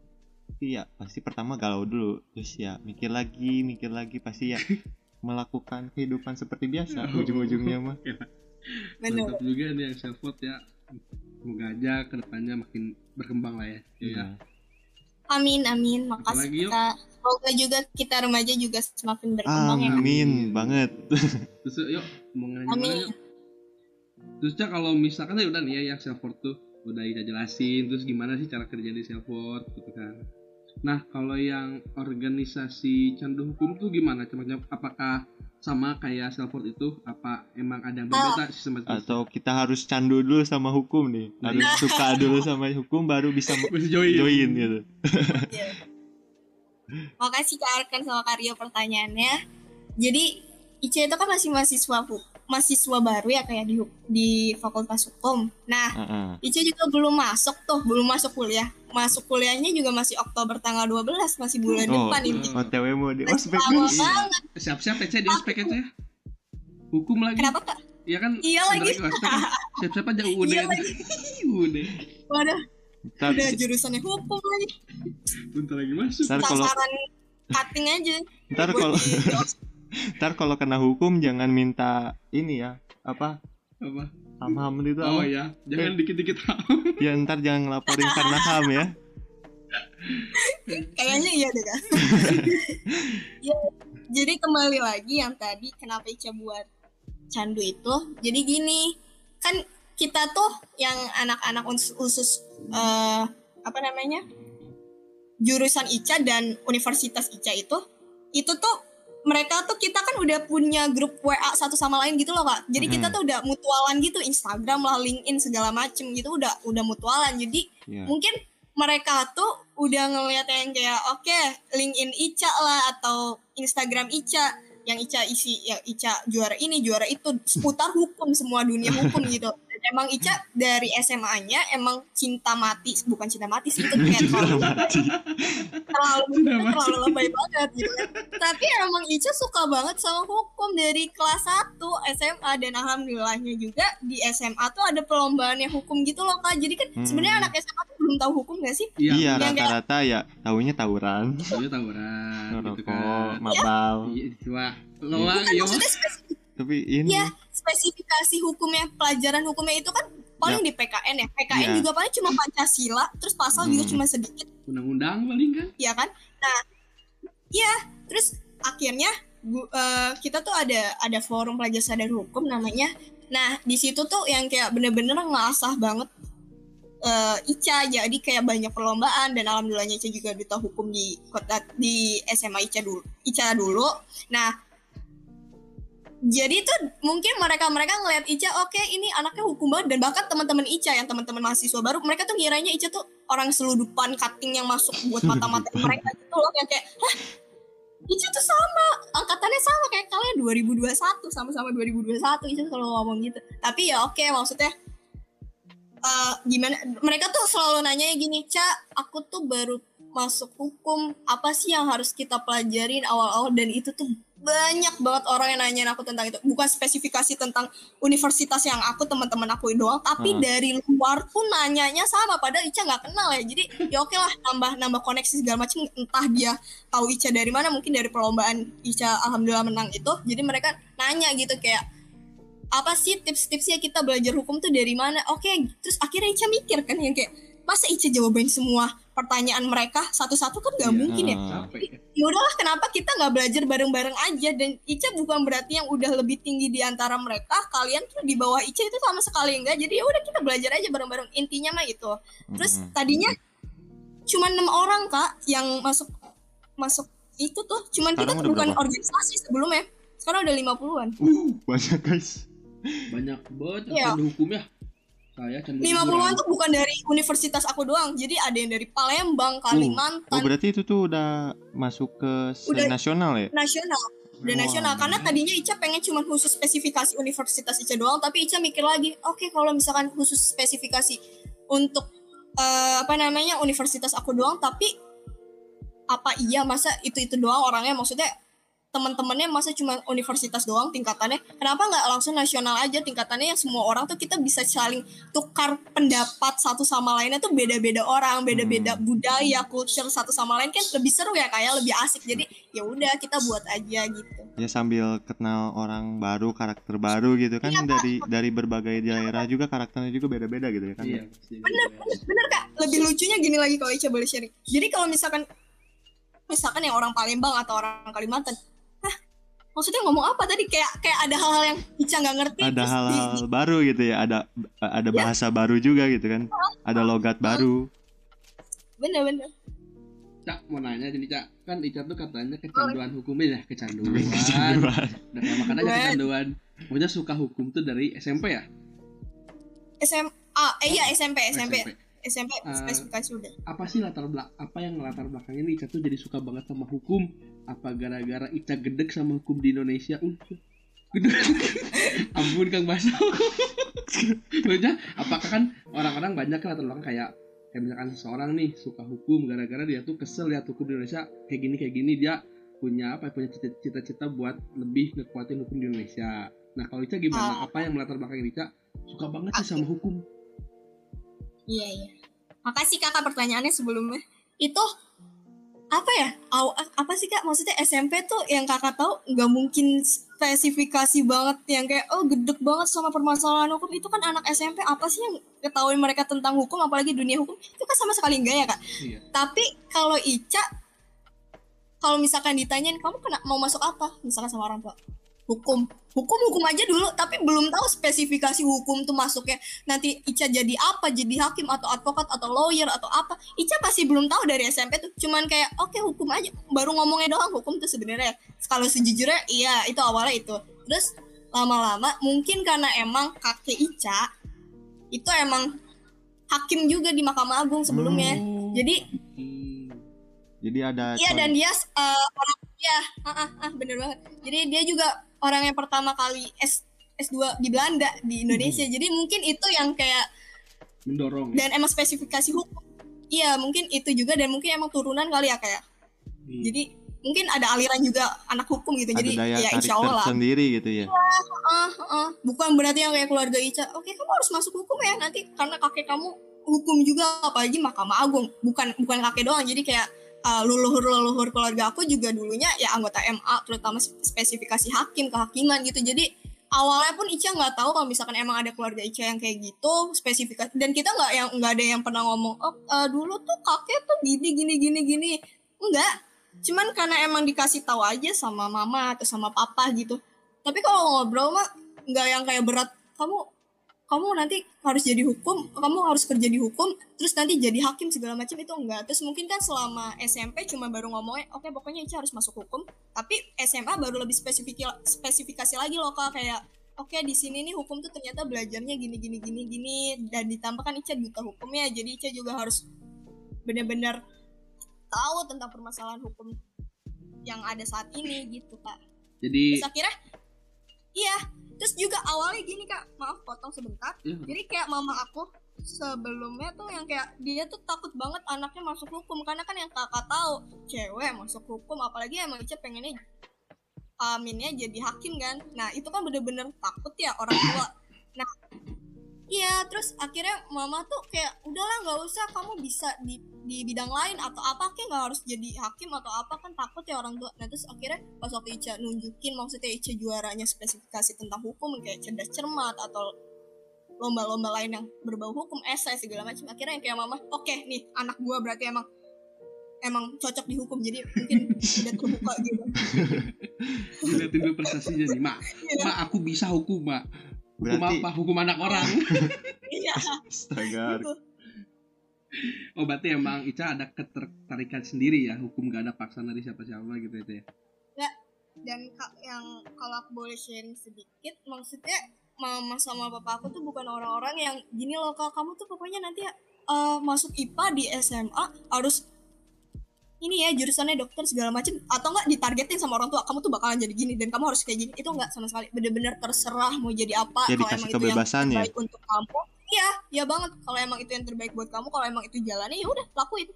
iya pasti pertama galau dulu terus ya mikir lagi mikir lagi pasti ya melakukan kehidupan seperti biasa Oh. ujung-ujungnya mah Mantap juga nih yang self ya. Semoga aja ke depannya makin berkembang lah ya. Iya. Iya. Amin amin Apalagi, makasih yuk? kita semoga juga kita remaja juga semakin berkembang ya Kak. amin banget Terus yuk mau nanya Amin. mana yuk. Terus Cak, kalau misalkan ya udah nih ya yang self tuh udah kita jelasin terus gimana sih cara kerja di self gitu kan. Nah, kalau yang organisasi candu hukum tuh gimana? Cuma apakah sama kayak self worth itu? Apa emang ada yang berbeda sistem atau kita harus candu dulu sama hukum nih? Nah, harus suka dulu sama hukum baru bisa bisa join. join gitu. Makasih Kak Arkan sama Karyo pertanyaannya. Jadi Ica itu kan masih mahasiswa hu- mahasiswa baru ya kayak di di Fakultas Hukum nah Heeh. Ica juga belum masuk tuh belum masuk kuliah masuk kuliahnya juga masih Oktober tanggal 12 masih bulan Oh, depan ini OTW mau di ospek banget Siap-siap PC di ospek aja. Hukum lagi. kenapa Kak? Iya kan? Iya lagi. ospek kan. Siap-siap aja UUD. Iya lagi. UUD. waduh Ntar, udah jurusannya hukum lagi Bentar lagi masuk. ntar kalau sasaran cutting aja ntar kalau ntar kalau kena hukum jangan minta ini ya apa Apa? ham-ham itu Oh apa? ya, jangan dikit-dikit ya ntar jangan ngelaporin karena ham ya Kayaknya iya deh kan. ya, jadi kembali lagi yang tadi kenapa Ica buat candu itu. Jadi gini, kan kita tuh yang anak-anak uns- khusus eh, apa namanya? jurusan Ica dan Universitas Ica itu itu tuh mereka tuh kita kan udah punya grup WA satu sama lain gitu loh kak. Jadi kita Mhm. tuh udah mutualan gitu Instagram lah, LinkedIn segala macem gitu udah udah mutualan. Jadi ya mungkin mereka tuh udah ngeliat yang kayak oke LinkedIn Ica lah atau Instagram Ica yang Ica isi ya Ica juara ini juara itu seputar hukum semua dunia hukum gitu emang Ica dari SMA-nya emang cinta mati bukan cinta mati sih itu kayak terlalu terlalu lebay banget gitu kan. Tapi emang Ica suka banget sama hukum dari kelas 1 SMA dan alhamdulillahnya juga di SMA tuh ada perlombaannya hukum gitu loh Kak. Jadi kan Hmm. sebenarnya anak SMA tuh belum tahu hukum gak sih? Iya, iya yang rata-rata ya tahunya tawuran Soalnya tawuran gitu kan. mabal Iya, wah, loang iya maksudnya spesifik, tapi ini Iya. spesifikasi hukumnya, pelajaran hukumnya itu kan paling di PKN ya. PKN Iya. juga paling cuma Pancasila, terus pasal juga Hmm. cuma sedikit undang-undang paling kan. ya kan nah iya terus akhirnya bu- eh, kita tuh ada ada forum pelajar sadar hukum namanya nah di situ tuh yang kayak bener-bener ngasah banget eh, Ica jadi kayak banyak perlombaan dan alhamdulillahnya Ica juga duta hukum di kota di SMA Ica dulu Ica dulu nah jadi tuh mungkin mereka-mereka ngelihat Ica oke ini anaknya hukum banget. Dan bahkan teman-teman Ica yang teman-teman mahasiswa baru mereka tuh ngiranya Ica tuh orang seludupan cutting yang masuk buat mata-mata mereka gitu loh. Yang kayak hah? Ica tuh sama angkatannya sama kayak kalian 2021 sama-sama 2021 Ica selalu ngomong gitu. Tapi ya oke maksudnya eh, gimana mereka tuh selalu nanya gini Ca aku tuh baru masuk hukum apa sih yang harus kita pelajarin awal-awal? Dan itu tuh banyak banget orang yang nanyain aku tentang itu. Bukan spesifikasi tentang universitas yang aku teman-teman aku doang. Tapi Hmm. dari luar pun nanyanya sama. Padahal Ica nggak kenal ya. Jadi ya oke lah nambah nambah koneksi segala macam. Entah dia tahu Ica dari mana. Mungkin dari perlombaan Ica alhamdulillah menang itu. Jadi mereka nanya gitu kayak apa sih tips-tipsnya kita belajar hukum tuh dari mana? Oke terus akhirnya Ica mikir kan yang kayak masa Ica jawabain semua pertanyaan mereka satu-satu kan gak Iya. mungkin ya. Capek kan. ya udahlah kenapa kita nggak belajar bareng-bareng aja dan Ica bukan berarti yang udah lebih tinggi di antara mereka kalian tuh di bawah Ica itu sama sekali enggak jadi ya udah kita belajar aja bareng-bareng intinya mah itu terus tadinya cuma enam orang kak yang masuk masuk itu tuh cuman kita Sekarang tuh udah bukan berapa? organisasi sebelumnya sekarang udah 50-an uh banyak guys Banyak banget Iya. candu hukum ya. Saya candu 50-an tuh bukan dari universitas aku doang. Jadi ada yang dari Palembang Kalimantan. oh berarti itu tuh udah masuk ke Udah. nasional ya? nasional. Udah Wah. nasional. Karena tadinya Ica pengen cuma khusus spesifikasi universitas Ica doang tapi Ica mikir lagi oke kalau misalkan khusus spesifikasi untuk eh, apa namanya universitas aku doang tapi apa iya masa itu itu doang orangnya? Maksudnya teman-temannya masa cuma universitas doang tingkatannya. Kenapa nggak langsung nasional aja? Tingkatannya yang semua orang tuh kita bisa saling tukar pendapat satu sama lainnya tuh beda-beda orang beda-beda budaya culture satu sama lain kan lebih seru ya kayak lebih asik. Jadi ya udah kita buat aja gitu. Ya sambil kenal orang baru karakter baru gitu kan Iya, Pak. dari dari berbagai daerah juga karakternya juga beda-beda gitu ya kan Iya, bener bener bener kak. Lebih lucunya gini lagi kalau Ica boleh sharing. Jadi kalau misalkan misalkan yang orang Palembang atau orang Kalimantan maksudnya ngomong apa tadi kayak kayak ada hal-hal yang Ica nggak ngerti ada hal-hal di- baru gitu ya ada ada Iya. bahasa baru juga gitu kan ada logat baru bener-bener Cak mau nanya jadi Cak kan Ica tuh katanya kecanduan hukumnya ya kecanduan. Kecanduan. Dan ya, makanya Kecanduan. kecanduan. Maksudnya suka hukum tuh dari SMP ya? SMA eh iya SMP SMP SMP. SMP Eh, spesifikasi udah Apa sih latar belak apa yang latar belakangnya nih Ica tuh jadi suka banget sama hukum? Apa gara-gara Ica gedek sama hukum di Indonesia? Uh, gedek. Ampun Kang Baso. Maksudnya apakah kan orang-orang banyak kan belakang kayak kayak misalkan seseorang nih suka hukum gara-gara dia tuh kesel lihat hukum di Indonesia kayak gini kayak gini dia punya apa punya cita- cita-cita buat lebih ngekuatin hukum di Indonesia. Nah kalau Ica gimana? Ah. Apa yang melatar belakang Ica suka banget sih sama hukum? Iya iya. Makasih kakak pertanyaannya sebelumnya. Itu apa ya? Aw- apa sih kak? Maksudnya SMP tuh yang kakak tahu nggak mungkin spesifikasi banget yang kayak oh gedek banget sama permasalahan hukum itu kan anak SMP apa sih yang ketahuin mereka tentang hukum apalagi dunia hukum itu kan sama sekali enggak ya kak. Iya. Tapi kalau Ica kalau misalkan ditanyain kamu kena mau masuk apa misalkan sama orang tua hukum. Hukum hukum aja dulu tapi belum tahu spesifikasi hukum tuh masuknya. Nanti Ica jadi apa? Jadi hakim atau advokat atau lawyer atau apa? Ica pasti belum tahu dari SMP tuh. Cuman kayak oke hukum aja. Baru ngomongnya doang hukum tuh sebenarnya. Kalau sejujurnya iya itu awalnya itu. Terus lama-lama mungkin karena emang kakek Ica itu emang hakim juga di Mahkamah Agung sebelumnya. Oh. jadi Hmm. jadi ada Iya dan dia uh, orang ya ah, ah, ah, bener banget. Jadi dia juga orang yang pertama kali S S2 di Belanda di Indonesia. Jadi mungkin itu yang kayak mendorong dan emang spesifikasi hukum. Iya mungkin itu juga dan mungkin emang turunan kali ya kayak. Iya. jadi mungkin ada aliran juga anak hukum gitu. Ada jadi daya ya insya Allah lah tersendiri gitu ya? Ah, ah. bukan berarti yang kayak keluarga Ica oke kamu harus masuk hukum ya nanti karena kakek kamu hukum juga apalagi Mahkamah Agung. Bukan bukan kakek doang. Jadi kayak uh, leluhur leluhur keluarga aku juga dulunya ya anggota MA terutama spesifikasi hakim kehakiman gitu. Jadi awalnya pun Ica nggak tahu kalau misalkan emang ada keluarga Ica yang kayak gitu spesifikasi dan kita nggak yang nggak ada yang pernah ngomong oh uh, dulu tuh kakek tuh gini gini gini gini. Enggak cuman karena emang dikasih tahu aja sama mama atau sama papa gitu. Tapi kalau ngobrol mah nggak yang kayak berat kamu kamu nanti harus jadi hukum kamu harus kerja di hukum terus nanti jadi hakim segala macam itu enggak. Terus mungkin kan selama SMP cuma baru ngomongnya oke pokoknya Ica harus masuk hukum. Tapi SMA baru lebih spesifik spesifikasi lagi loh kak kayak oke di sini nih hukum tuh ternyata belajarnya gini gini gini gini dan ditambahkan Ica duta hukumnya. Jadi Ica juga harus benar-benar tahu tentang permasalahan hukum yang ada saat ini gitu kak. Jadi terus akhirnya iya terus juga awalnya gini kak. Maaf potong sebentar. Ya, jadi kayak mama aku sebelumnya tuh yang kayak dia tuh takut banget anaknya masuk hukum. Karena kan yang kakak tahu cewek masuk hukum apalagi emang Ica pengennya aminnya jadi hakim kan? Nah itu kan bener-bener takut ya orang tua. Nah iya terus akhirnya mama tuh kayak udahlah nggak usah kamu bisa di di bidang lain atau apa kayak nggak harus jadi hakim atau apa kan takut ya orang tua. Nah terus akhirnya pas waktu Ica nunjukin maksudnya Ica juaranya spesifikasi tentang hukum kayak cerdas cermat atau lomba-lomba lain yang berbau hukum esai segala macam. Akhirnya yang kayak mama oke nih anak gua berarti emang emang cocok di hukum jadi mungkin udah terbuka gitu. Dilihatin dulu prestasinya nih mak mak aku bisa hukum mak. Hukum Berarti- apa? Hukum anak orang. Iya. Astaga. Gitu. Oh berarti emang Ica ada ketertarikan sendiri ya hukum gak ada paksaan dari siapa-siapa gitu ya Teh? dan yang kalau aku boleh sharing sedikit maksudnya mama sama papa aku tuh bukan orang-orang yang gini loh kak kamu tuh pokoknya nanti eh, masuk IPA di SMA harus ini ya jurusannya dokter segala macam atau enggak ditargetin sama orang tua kamu tuh bakalan jadi gini dan kamu harus kayak gini itu enggak sama sekali bener-bener terserah mau jadi apa Ya, kalau emang itu yang kebebasan ya? untuk kamu iya iya banget. Kalau emang itu yang terbaik buat kamu kalau emang itu jalannya ya udah lakuin.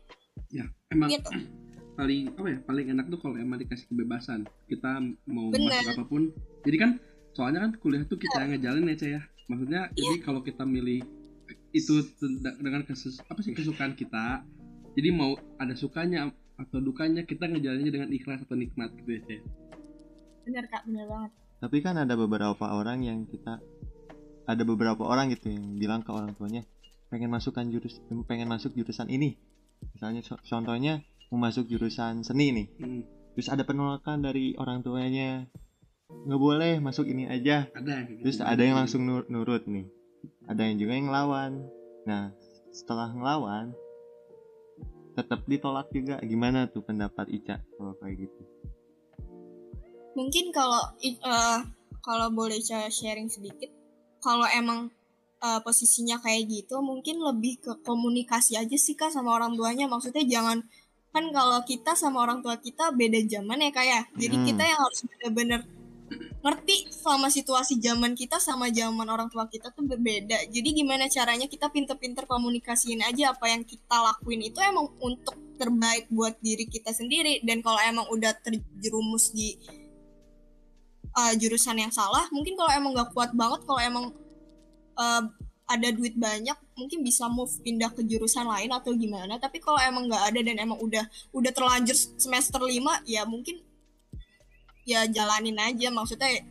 Ya emang gitu. paling apa ya paling enak tuh kalau emang dikasih kebebasan. Kita mau Bener. masuk apa pun. Jadi kan soalnya kan kuliah tuh kita yang ngejalin ya Cah ya. Maksudnya jadi kalau kita milih itu dengan kesus apa sih kesukaan kita jadi mau ada sukanya atau dukanya kita ngejalaninnya dengan ikhlas atau nikmat gitu ya Cah bener kak. Bener banget. Tapi kan ada beberapa orang yang kita ada beberapa orang gitu yang bilang ke orang tuanya pengen masukkan jurus pengen masuk jurusan ini. Misalnya co- contohnya mau masuk jurusan seni nih. Hmm, terus ada penolakan dari orang tuanya nggak boleh masuk ini aja. Ada kayak terus gitu. ada yang langsung nur- nurut nih. Ada yang juga yang ngelawan. Nah setelah ngelawan tetap ditolak juga. Gimana tuh pendapat Ica kalau kayak gitu? Mungkin kalau eh, kalau boleh saya sharing sedikit kalau emang eh, posisinya kayak gitu mungkin lebih ke komunikasi aja sih kak sama orang tuanya. Maksudnya jangan kan kalau kita sama orang tua kita beda zaman ya kak ya. Jadi Hmm. kita yang harus bener-bener ngerti sama situasi zaman kita sama zaman orang tua kita tuh berbeda. Jadi gimana caranya kita pinter-pinter komunikasiin aja apa yang kita lakuin itu emang untuk terbaik buat diri kita sendiri. Dan kalau emang udah terjerumus di uh, jurusan yang salah mungkin kalau emang nggak kuat banget kalau emang uh, ada duit banyak mungkin bisa move pindah ke jurusan lain atau gimana. Tapi kalau emang nggak ada dan emang udah udah terlanjur semester 5 ya mungkin ya jalanin aja. Maksudnya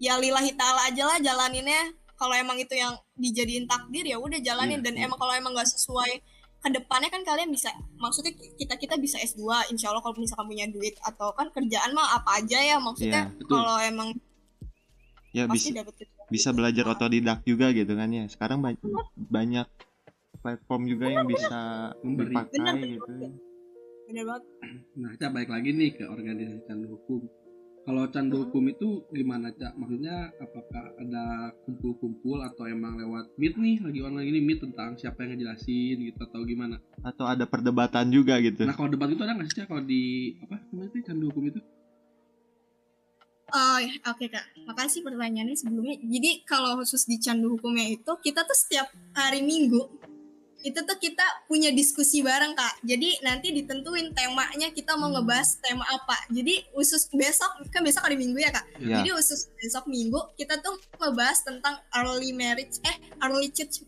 ya lillahi ta'ala aja lah jalaninnya. Kalau emang itu yang dijadiin takdir ya udah jalanin. Iya, dan iya. emang kalau emang nggak sesuai ke depannya kan kalian bisa maksudnya kita kita bisa S2 insya Allah kalau misalkan punya duit atau kan kerjaan mah apa aja ya maksudnya betul. kalau emang ya pasti bisa dapet bisa belajar otodidak juga gitu kan ya sekarang ba- banyak platform juga yang bisa Memberi. dipakai Benar, gitu bener banget Nah, Cak balik lagi nih ke organisasi hukum. Kalau candu hukum itu gimana, Cak? Maksudnya apakah ada kumpul-kumpul atau emang lewat meet nih, lagi online gini meet tentang siapa yang ngejelasin gitu atau gimana? atau ada perdebatan juga gitu Nah, kalau debat itu ada nggak sih, Cak? Kalau di apa namanya itu candu hukum itu? Oh, ya, oke kak. Makasih pertanyaannya sebelumnya. Jadi kalau khusus di candu hukumnya itu, kita tuh setiap hari Minggu itu tuh kita punya diskusi bareng kak. Jadi nanti ditentuin temanya kita mau ngebahas tema apa. Jadi khusus besok kan besok hari Minggu ya kak. Ya. Jadi khusus besok Minggu kita tuh ngebahas tentang early marriage, eh early church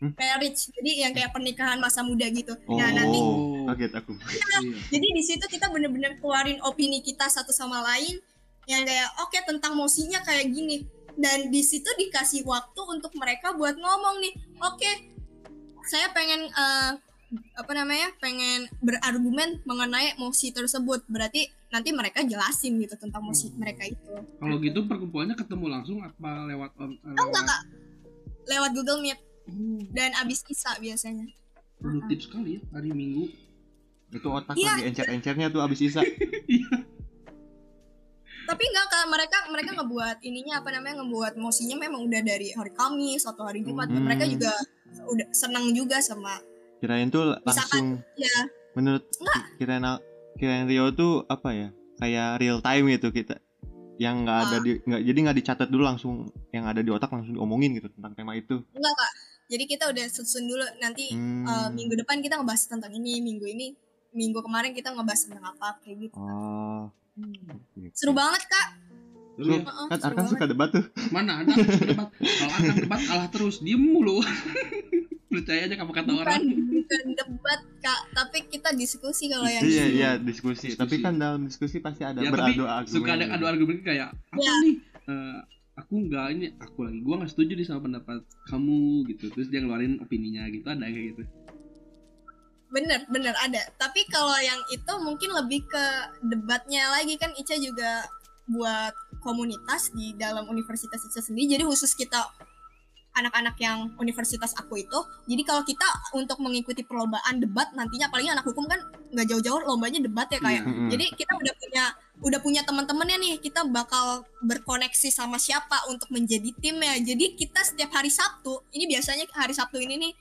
Hmm? marriage. Jadi yang kayak pernikahan masa muda gitu. Oh, Nah nanti kaget aku. Jadi di situ kita bener-bener keluarin opini kita satu sama lain yang kayak oke tentang mosinya kayak gini dan di situ dikasih waktu untuk mereka buat ngomong nih oke saya pengen eh, apa namanya pengen berargumen mengenai mosi tersebut. Berarti nanti mereka jelasin gitu tentang mosi mereka itu. Kalau gitu perkumpulannya ketemu langsung apa lewat on oh enggak lewat kak. Lewat Google Meet. Oh, dan abis isa biasanya. Produktif sekali ya hari Minggu. Itu otak Iya. lagi encer-encernya tuh abis isa. tapi enggak kak. Mereka mereka ngebuat ininya apa namanya ngebuat mosinya memang udah dari hari Kamis atau hari Jumat. Hmm. mereka juga udah senang juga sama Kirain tuh langsung ya menurut kirain kirain Rio tuh apa ya? Kayak real time gitu kita yang nggak ada Ah. di nggak jadi nggak dicatat dulu langsung yang ada di otak langsung diomongin gitu tentang tema itu. enggak kak jadi kita udah susun dulu nanti Hmm. eh, minggu depan kita ngebahas tentang ini minggu ini minggu kemarin kita ngebahas tentang apa kayak gitu Oh. seru banget kak Seru ya? Kan Arkan suka debat tuh. Mana ada debat? Kalau akan debat kalah terus, diem mulu. Percaya aja apa kata bukan orang. bukan debat kak tapi kita diskusi kalau yang Iya iya diskusi. Diskusi. Tapi kan dalam diskusi pasti ada Ya tapi beradu argumen. suka ada adu argumen kayak apa Ya. nih? Eh, aku nggak ini, aku lagi gua nggak setuju nih sama pendapat kamu gitu. Terus dia ngeluarin opininya gitu ada kayak gitu. bener bener ada tapi kalau yang itu mungkin lebih ke debatnya lagi kan Ica juga buat komunitas di dalam universitas Ica sendiri jadi khusus kita anak-anak yang universitas aku itu jadi kalau kita untuk mengikuti perlombaan debat nantinya apalagi anak hukum kan nggak jauh-jauh lombanya debat ya kayak Iya. Mm-mm. jadi kita udah punya udah punya teman-temannya nih kita bakal berkoneksi sama siapa untuk menjadi timnya jadi kita setiap hari Sabtu ini biasanya hari Sabtu ini nih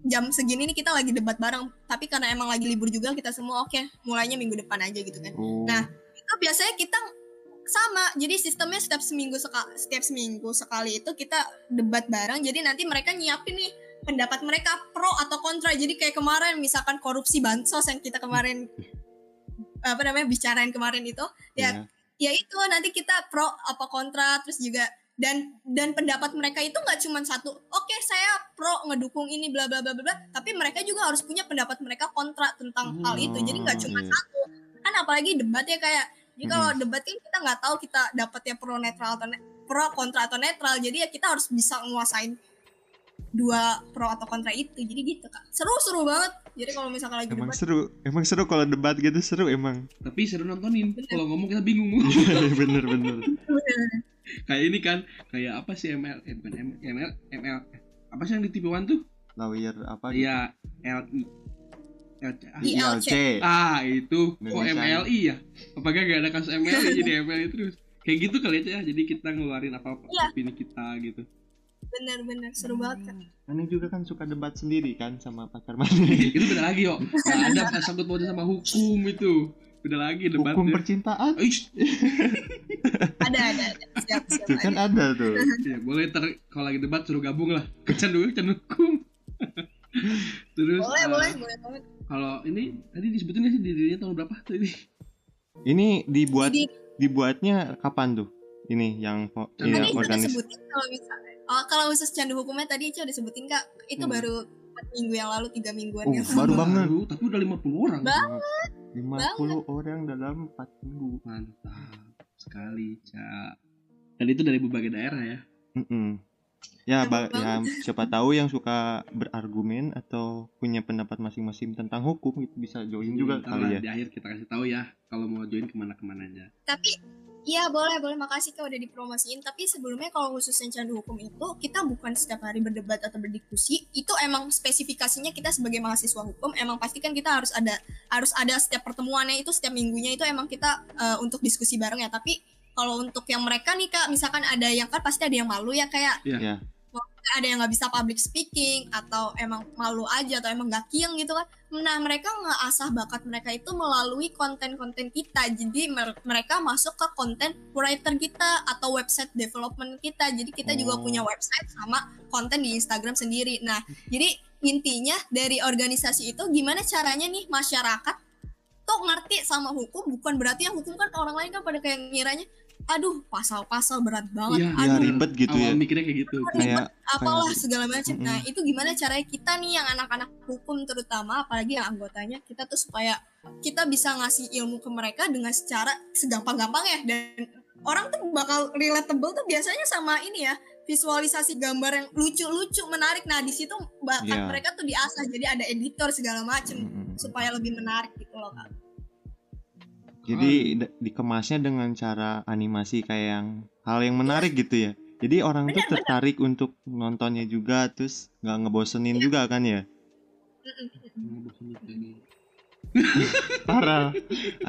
jam segini nih kita lagi debat bareng tapi karena emang lagi libur juga kita semua oke mulainya minggu depan aja gitu kan Oh. Nah, itu biasanya kita sama jadi sistemnya setiap seminggu sekali setiap seminggu sekali itu kita debat bareng jadi nanti mereka nyiapin nih pendapat mereka pro atau kontra jadi kayak kemarin misalkan korupsi bansos yang kita kemarin apa namanya bicarain kemarin itu ya ya. ya itu nanti kita pro apa kontra terus juga dan dan pendapat mereka itu nggak cuma satu oke saya pro ngedukung ini bla bla bla bla tapi mereka juga harus punya pendapat mereka kontra tentang hal itu jadi nggak cuma iya. satu kan apalagi debat ya kayak jadi kalau debat kan kita nggak tahu kita dapatnya pro netral atau ne- pro kontra atau netral jadi ya kita harus bisa nguasain dua pro atau kontra itu jadi gitu kak seru seru banget jadi kalau misalkan lagi Emang debat seru, emang seru kalau debat gitu seru emang. Tapi seru nontonin. Kalau ngomong kita bingung. bener bener. kayak ini kan, kayak apa sih ML? Eh, bukan ML, ML, ML. Apa sih yang di TV One tuh? Lawyer apa? gitu? Iya, LI. LC. Ah, ILC. Ah, itu. Kok Indonesia. MLI ya? Apakah gak ada kasus MLI jadi MLI terus? Kayak gitu kali ya, jadi kita ngeluarin apa-apa Iya. opini kita gitu. bener-bener seru banget kak Aneh juga kan suka debat sendiri kan sama pacar Mane. itu beda lagi yo. Gak ada sangkut pautnya sama hukum itu. Beda lagi Hukum debatnya. percintaan ada ada ada siap siap itu kan ada. tuh. ya, boleh ter kalau lagi debat suruh gabung lah. Kecan dulu, kecan hukum. Terus boleh eh, boleh boleh banget kalau ini tadi disebutin sih dirinya tahun berapa tuh ini? Ini dibuat Jadi dibuatnya kapan tuh? Ini yang Tadi tadi udah organis. disebutin kalau misalnya oh, kalau khusus candu hukumnya tadi Ica udah sebutin kak itu Hmm. baru 4 minggu yang lalu tiga mingguan Oh, yang baru lalu. banget. tapi udah 50 orang. Ba- 50 orang dalam 4 minggu. Mantap sekali, Cak. Dan itu dari berbagai daerah ya. Mm-mm. Ya, ba- ya, siapa tahu yang suka berargumen atau punya pendapat masing-masing tentang hukum gitu bisa join juga Ntar kali ya. Di akhir kita kasih tahu ya kalau mau join ke mana-kemananya. tapi Iya boleh boleh. Makasih kak udah dipromosiin. Tapi sebelumnya kalau khusus yang candu hukum itu kita bukan setiap hari berdebat atau berdiskusi. Itu emang spesifikasinya kita sebagai mahasiswa hukum. Emang pasti kan kita harus ada harus ada setiap pertemuannya itu setiap minggunya itu emang kita eh, untuk diskusi bareng ya. Tapi kalau untuk yang mereka nih kak misalkan ada yang kan pasti ada yang malu ya kayak Iya. Ya. ada yang nggak bisa public speaking atau emang malu aja atau emang gak kieng gitu kan nah mereka nggak asah bakat mereka itu melalui konten-konten kita jadi mer- mereka masuk ke konten writer kita atau website development kita jadi kita juga Oh. punya website sama konten di Instagram sendiri nah jadi intinya dari organisasi itu gimana caranya nih masyarakat tuh ngerti sama hukum? Bukan berarti yang hukum kan orang lain kan pada kayak ngiranya aduh pasal-pasal berat banget ya aduh. ribet gitu ya. mikirnya kayak gitu. Kayak apalah kayak- segala macam. Mm-mm. Nah, itu gimana caranya kita nih yang anak-anak hukum terutama apalagi yang anggotanya kita tuh supaya kita bisa ngasih ilmu ke mereka dengan secara segampang-gampang ya. Dan orang tuh bakal relatable tuh biasanya sama ini ya visualisasi gambar yang lucu-lucu menarik nah di situ bakat Iya. mereka tuh diasah jadi ada editor segala macem Mm-mm. supaya lebih menarik gitu loh kak Jadi dikemasnya dengan cara animasi kayak yang hal yang menarik gitu ya. Jadi orang tuh Benar, tertarik untuk nontonnya juga terus nggak ngebosenin juga kan ya. Parah.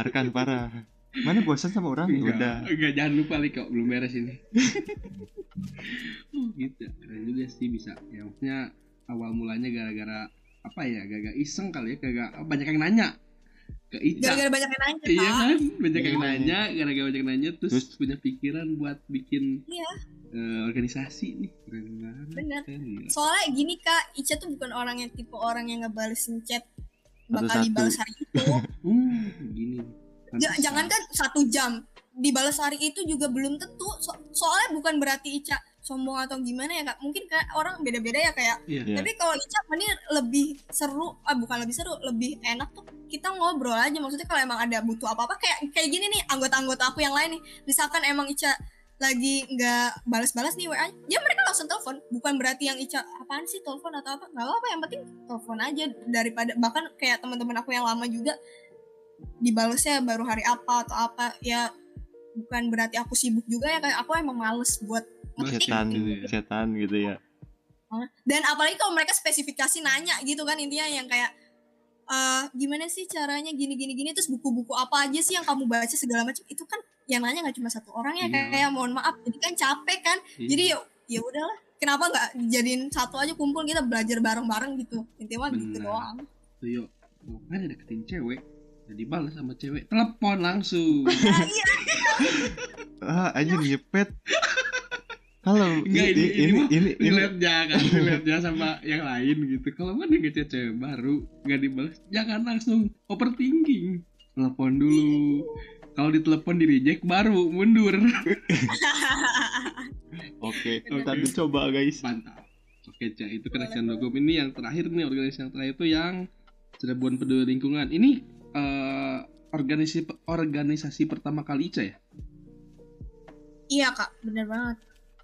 Arkan parah. Mana bosan sama orang? Ya Udah. Enggak, enggak jangan lupa nih kok belum beres ini. oh, gitu. Keren juga sih bisa. Ya maksudnya awal mulanya gara-gara apa ya? Gara-gara iseng kali ya, gara-gara oh, banyak yang nanya ke Ica. gara-gara banyak yang nanya Iya kan, banyak yang Iya. nanya, gara-gara banyak yang nanya terus, Terus- punya pikiran buat bikin Iya. eh, organisasi nih. Keren banget. Bener. Keren, gila. soalnya gini kak Ica tuh bukan orang yang tipe orang yang ngebalesin chat bakal dibalas hari itu Uh, gini. Ja- Pantesan. jangan kan satu jam dibalas hari itu juga belum tentu. So- soalnya bukan berarti Ica sombong atau gimana ya kak. Mungkin kayak orang beda-beda ya kayak Iya. Iya. tapi kalau Ica ini lebih seru ah bukan lebih seru lebih enak tuh kita ngobrol aja. Maksudnya kalau emang ada butuh apa-apa kayak kayak gini nih anggota-anggota aku yang lain nih. Misalkan emang Ica lagi nggak balas-balas nih WA ya mereka langsung telepon. Bukan berarti yang Ica apaan sih telepon atau apa? Nggak apa-apa yang penting telepon aja. Daripada bahkan kayak teman-teman aku yang lama juga dibalasnya baru hari apa atau apa ya bukan berarti aku sibuk juga ya kayak aku emang males buat Setan, gitu ya. setan gitu ya. dan apalagi kalau mereka spesifikasi nanya gitu kan intinya yang kayak eh gimana sih caranya gini gini gini terus buku-buku apa aja sih yang kamu baca segala macam itu kan yang nanya nggak cuma satu orang ya Iya. kayak mohon maaf jadi kan capek kan Iya. jadi ya ya udahlah kenapa nggak jadiin satu aja kumpul kita belajar bareng-bareng gitu intinya mah gitu doang Tuh yuk, mau kan ada deketin cewek, jadi balas sama cewek, telepon langsung. nah, iya Ah, aja nyepet. Kalau Enggak, ini ini- ini ini mah ini ini Relate-nya kan, relate-nya sama yang lain gitu. Kalau mana ngechat cewek baru, nggak dibalas, jangan langsung overthinking. Telepon dulu. Kalau ditelepon di reject baru mundur. Oke, kita coba guys. Mantap. Oke, Cak, itu connection dokum ini yang terakhir nih organisasi yang terakhir itu yang Cirebon Peduli Lingkungan. Ini eh, organisasi organisasi pertama kali Ica ya? iya kak bener banget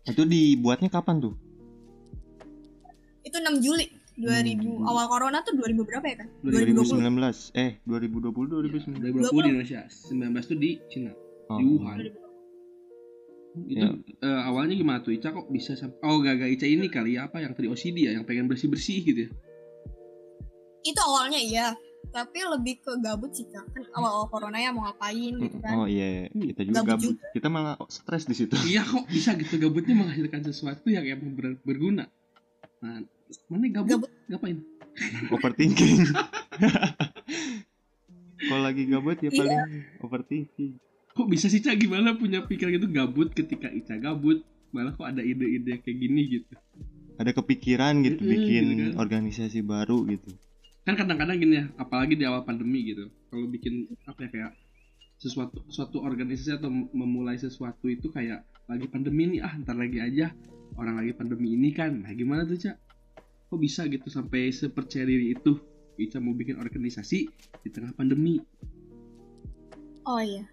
Itu dibuatnya kapan tuh? itu 6 Juli 2000 Hmm. awal corona tuh 2000 berapa ya kan 2019. Eh, 2020 2019. 2020 di Indonesia, 19 itu di Cina, Oh. di Wuhan. Itu Ya. eh, awalnya gimana tuh Ica kok bisa sampai oh gagal Ica ini kali ya apa yang tadi OCD ya yang pengen bersih bersih gitu ya itu awalnya iya tapi lebih ke gabut sih kak kan awal-awal corona ya mau ngapain gitu kan Oh iya, kita juga Gabut gabut. Kita malah stres di situ. iya kok bisa gitu gabutnya menghasilkan sesuatu yang emang ber- berguna nah mana gabut, Gabut. ngapain Overthinking. Kalau lagi gabut ya Iya. paling overthinking. kok bisa sih Ica gimana punya pikiran gitu gabut ketika Ica gabut malah kok ada ide-ide kayak gini gitu Ada kepikiran gitu bikin gitu kan. organisasi baru gitu. Kan kadang-kadang gini ya apalagi di awal pandemi gitu kalau bikin apa ya kayak sesuatu suatu organisasi atau mem- memulai sesuatu itu kayak lagi pandemi nih ah ntar lagi aja orang lagi pandemi ini kan. Nah gimana tuh cak? Kok bisa gitu sampai sepercaya diri itu bisa mau bikin organisasi di tengah pandemi? Oh iya.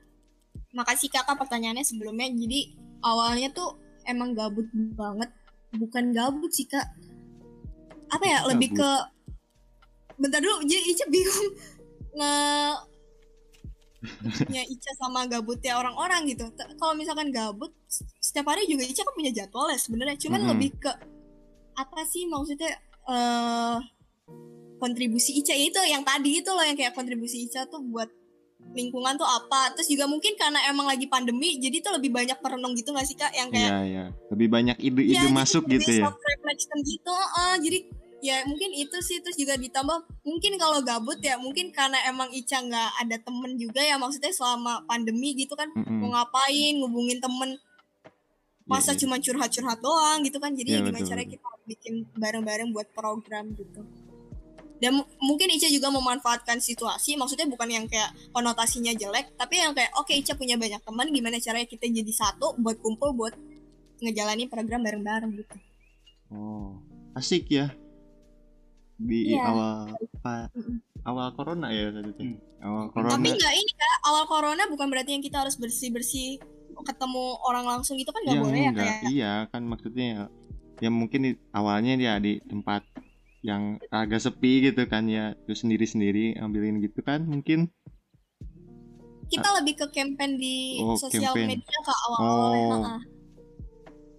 Makasih kakak pertanyaannya sebelumnya. Jadi awalnya tuh emang gabut banget. Bukan gabut sih kak. Apa ya lebih Gabut. ke bentar dulu jadi Ica bingung nge ya Ica sama gabutnya orang-orang gitu kalau misalkan gabut setiap hari juga Ica kan punya jadwal ya sebenarnya cuman Mhm. lebih ke apa sih maksudnya eh kontribusi Ica ya itu yang tadi itu loh yang kayak kontribusi Ica tuh buat lingkungan tuh apa terus juga mungkin karena emang lagi pandemi jadi tuh lebih banyak perenung gitu gak sih kak yang kayak Iya, iya. Lebih banyak ide-ide Ya, masuk gitu ya. self reflection gitu eh, jadi ya mungkin itu sih terus juga ditambah mungkin kalau gabut ya mungkin karena emang Ica nggak ada temen juga ya maksudnya selama pandemi gitu kan Mm-mm. mau ngapain ngubungin temen masa Iya, iya. cuma curhat-curhat doang gitu kan jadi Iya, gimana betul, caranya betul. kita bikin bareng-bareng buat program gitu dan mu- mungkin Ica juga memanfaatkan situasi maksudnya bukan yang kayak konotasinya jelek tapi yang kayak oke Ica punya banyak teman gimana caranya kita jadi satu buat kumpul buat ngejalanin program bareng-bareng gitu Oh, asik ya. Di Iya. awal pa- awal corona ya tadi. Hmm. Awal Tapi corona. nggak ini kak, awal corona bukan berarti yang kita harus bersih-bersih ketemu orang langsung gitu kan nggak Iya, boleh ya enggak. kayak Iya, kan maksudnya ya, ya mungkin di, awalnya dia di tempat yang agak sepi gitu kan ya, terus sendiri-sendiri ambilin gitu kan mungkin. kita lebih ke campaign di Oh, sosial campaign. media kak awal-awalnya. Oh. ha-ha.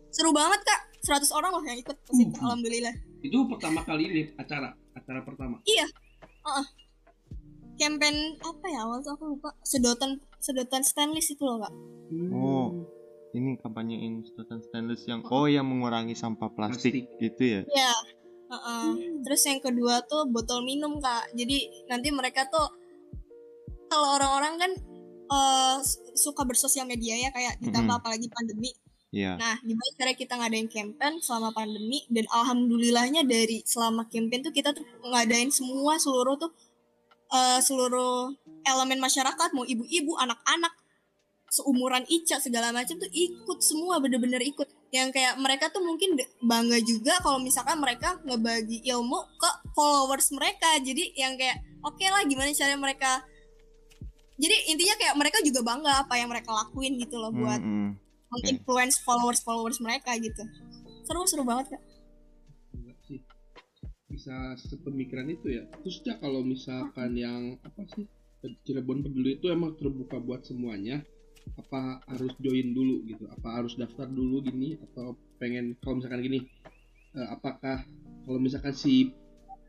Seru banget kak, 100 orang loh yang ikut pas itu, Uh. alhamdulillah. Itu pertama kali ini acara acara pertama. Campaign apa ya awal tuh aku lupa. Sedotan sedotan stainless itu loh kak. Hmm. Oh. Ini kampanyein sedotan stainless yang oh yang mengurangi sampah plastik, gitu ya. Iya. ha-ha. Terus yang kedua tuh botol minum kak. Jadi nanti mereka tuh kalau orang-orang kan eh, suka bersosial media ya kayak ditambah Mm-mm. apalagi pandemi Iya. Nah, gimana cara kita ngadain campaign selama pandemi dan alhamdulillahnya dari selama campaign tuh kita tuh ngadain semua seluruh tuh eh, seluruh elemen masyarakat mau ibu-ibu, anak-anak seumuran Ica segala macam tuh ikut semua bener-bener ikut yang kayak mereka tuh mungkin bangga juga kalau misalkan mereka ngebagi ilmu ke followers mereka jadi yang kayak oke lah gimana cara mereka jadi intinya kayak mereka juga bangga apa yang mereka lakuin gitu loh buat Mm-mm. Menginfluence followers followers mereka gitu seru seru banget kak Enggak sih. Bisa sepemikiran itu ya. Terusnya kalau misalkan yang apa sih Cirebon peduli itu emang terbuka buat semuanya. Apa harus join dulu gitu? Apa harus daftar dulu gini? Atau pengen kalau misalkan gini? eh, apakah kalau misalkan si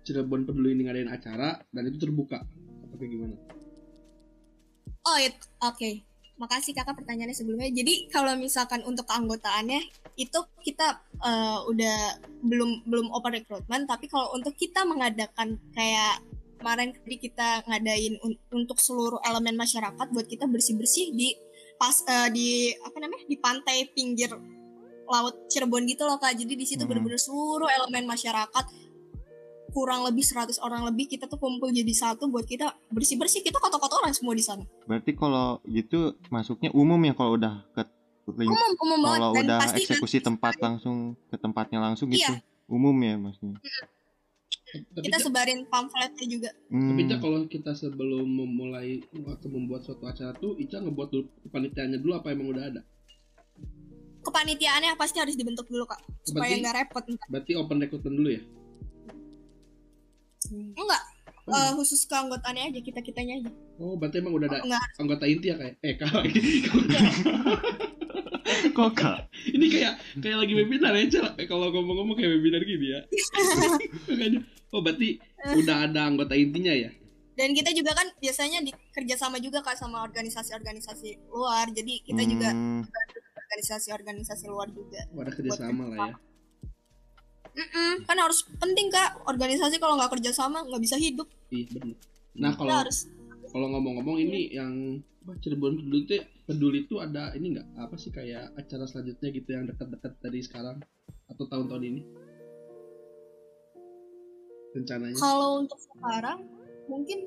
Cirebon peduli ini ngadain acara dan itu terbuka? Apa kayak gimana? oh it oke makasih kakak pertanyaannya sebelumnya jadi kalau misalkan untuk keanggotaannya itu kita eh, udah belum belum open recruitment tapi kalau untuk kita mengadakan kayak kemarin tadi kita ngadain un- untuk seluruh elemen masyarakat buat kita bersih bersih di pas eh, di apa namanya di pantai pinggir laut Cirebon gitu loh kak jadi di situ Hmm. bener-bener seluruh elemen masyarakat kurang lebih 100 orang lebih kita tuh kumpul jadi satu buat kita bersih bersih kita kotor-kotoran semua di sana Berarti kalau gitu masuknya umum ya kalau udah ke link umum umum banget kalau dan udah pasti eksekusi nanti tempat langsung ke tempatnya langsung gitu. Iya. Umum ya maksudnya. Tapi kita sebarin pamfletnya juga Hmm. tapi kalau kita sebelum memulai atau membuat suatu acara tuh Ica ngebuat dulu kepanitiaannya dulu apa emang udah ada? kepanitiaannya pasti harus dibentuk dulu kak supaya nggak repot. Berarti open recruitment dulu ya? Enggak eh, khusus keanggotaannya aja kita kitanya aja. Oh, berarti emang udah ada enggak. anggota inti ya kayak eh kak kok kak? ini kayak kayak lagi webinar ya Cak. Eh, kalau ngomong-ngomong kayak webinar gini ya. Makanya, oh berarti udah ada anggota intinya ya? Dan kita juga kan biasanya di kerjasama juga kak sama organisasi-organisasi luar. Jadi kita juga Hmm, organisasi-organisasi luar juga. Oh, ada kerjasama lah ya Mm-mm, kan harus penting kak. Organisasi kalau nggak kerjasama nggak bisa hidup. Iya benar nah kalau harus kalau ngomong-ngomong ini yang apa, Cirebon peduli itu peduli itu ada ini nggak? Apa sih kayak acara selanjutnya gitu yang dekat-dekat dari sekarang? Atau tahun-tahun ini? Rencananya. Kalau untuk sekarang mungkin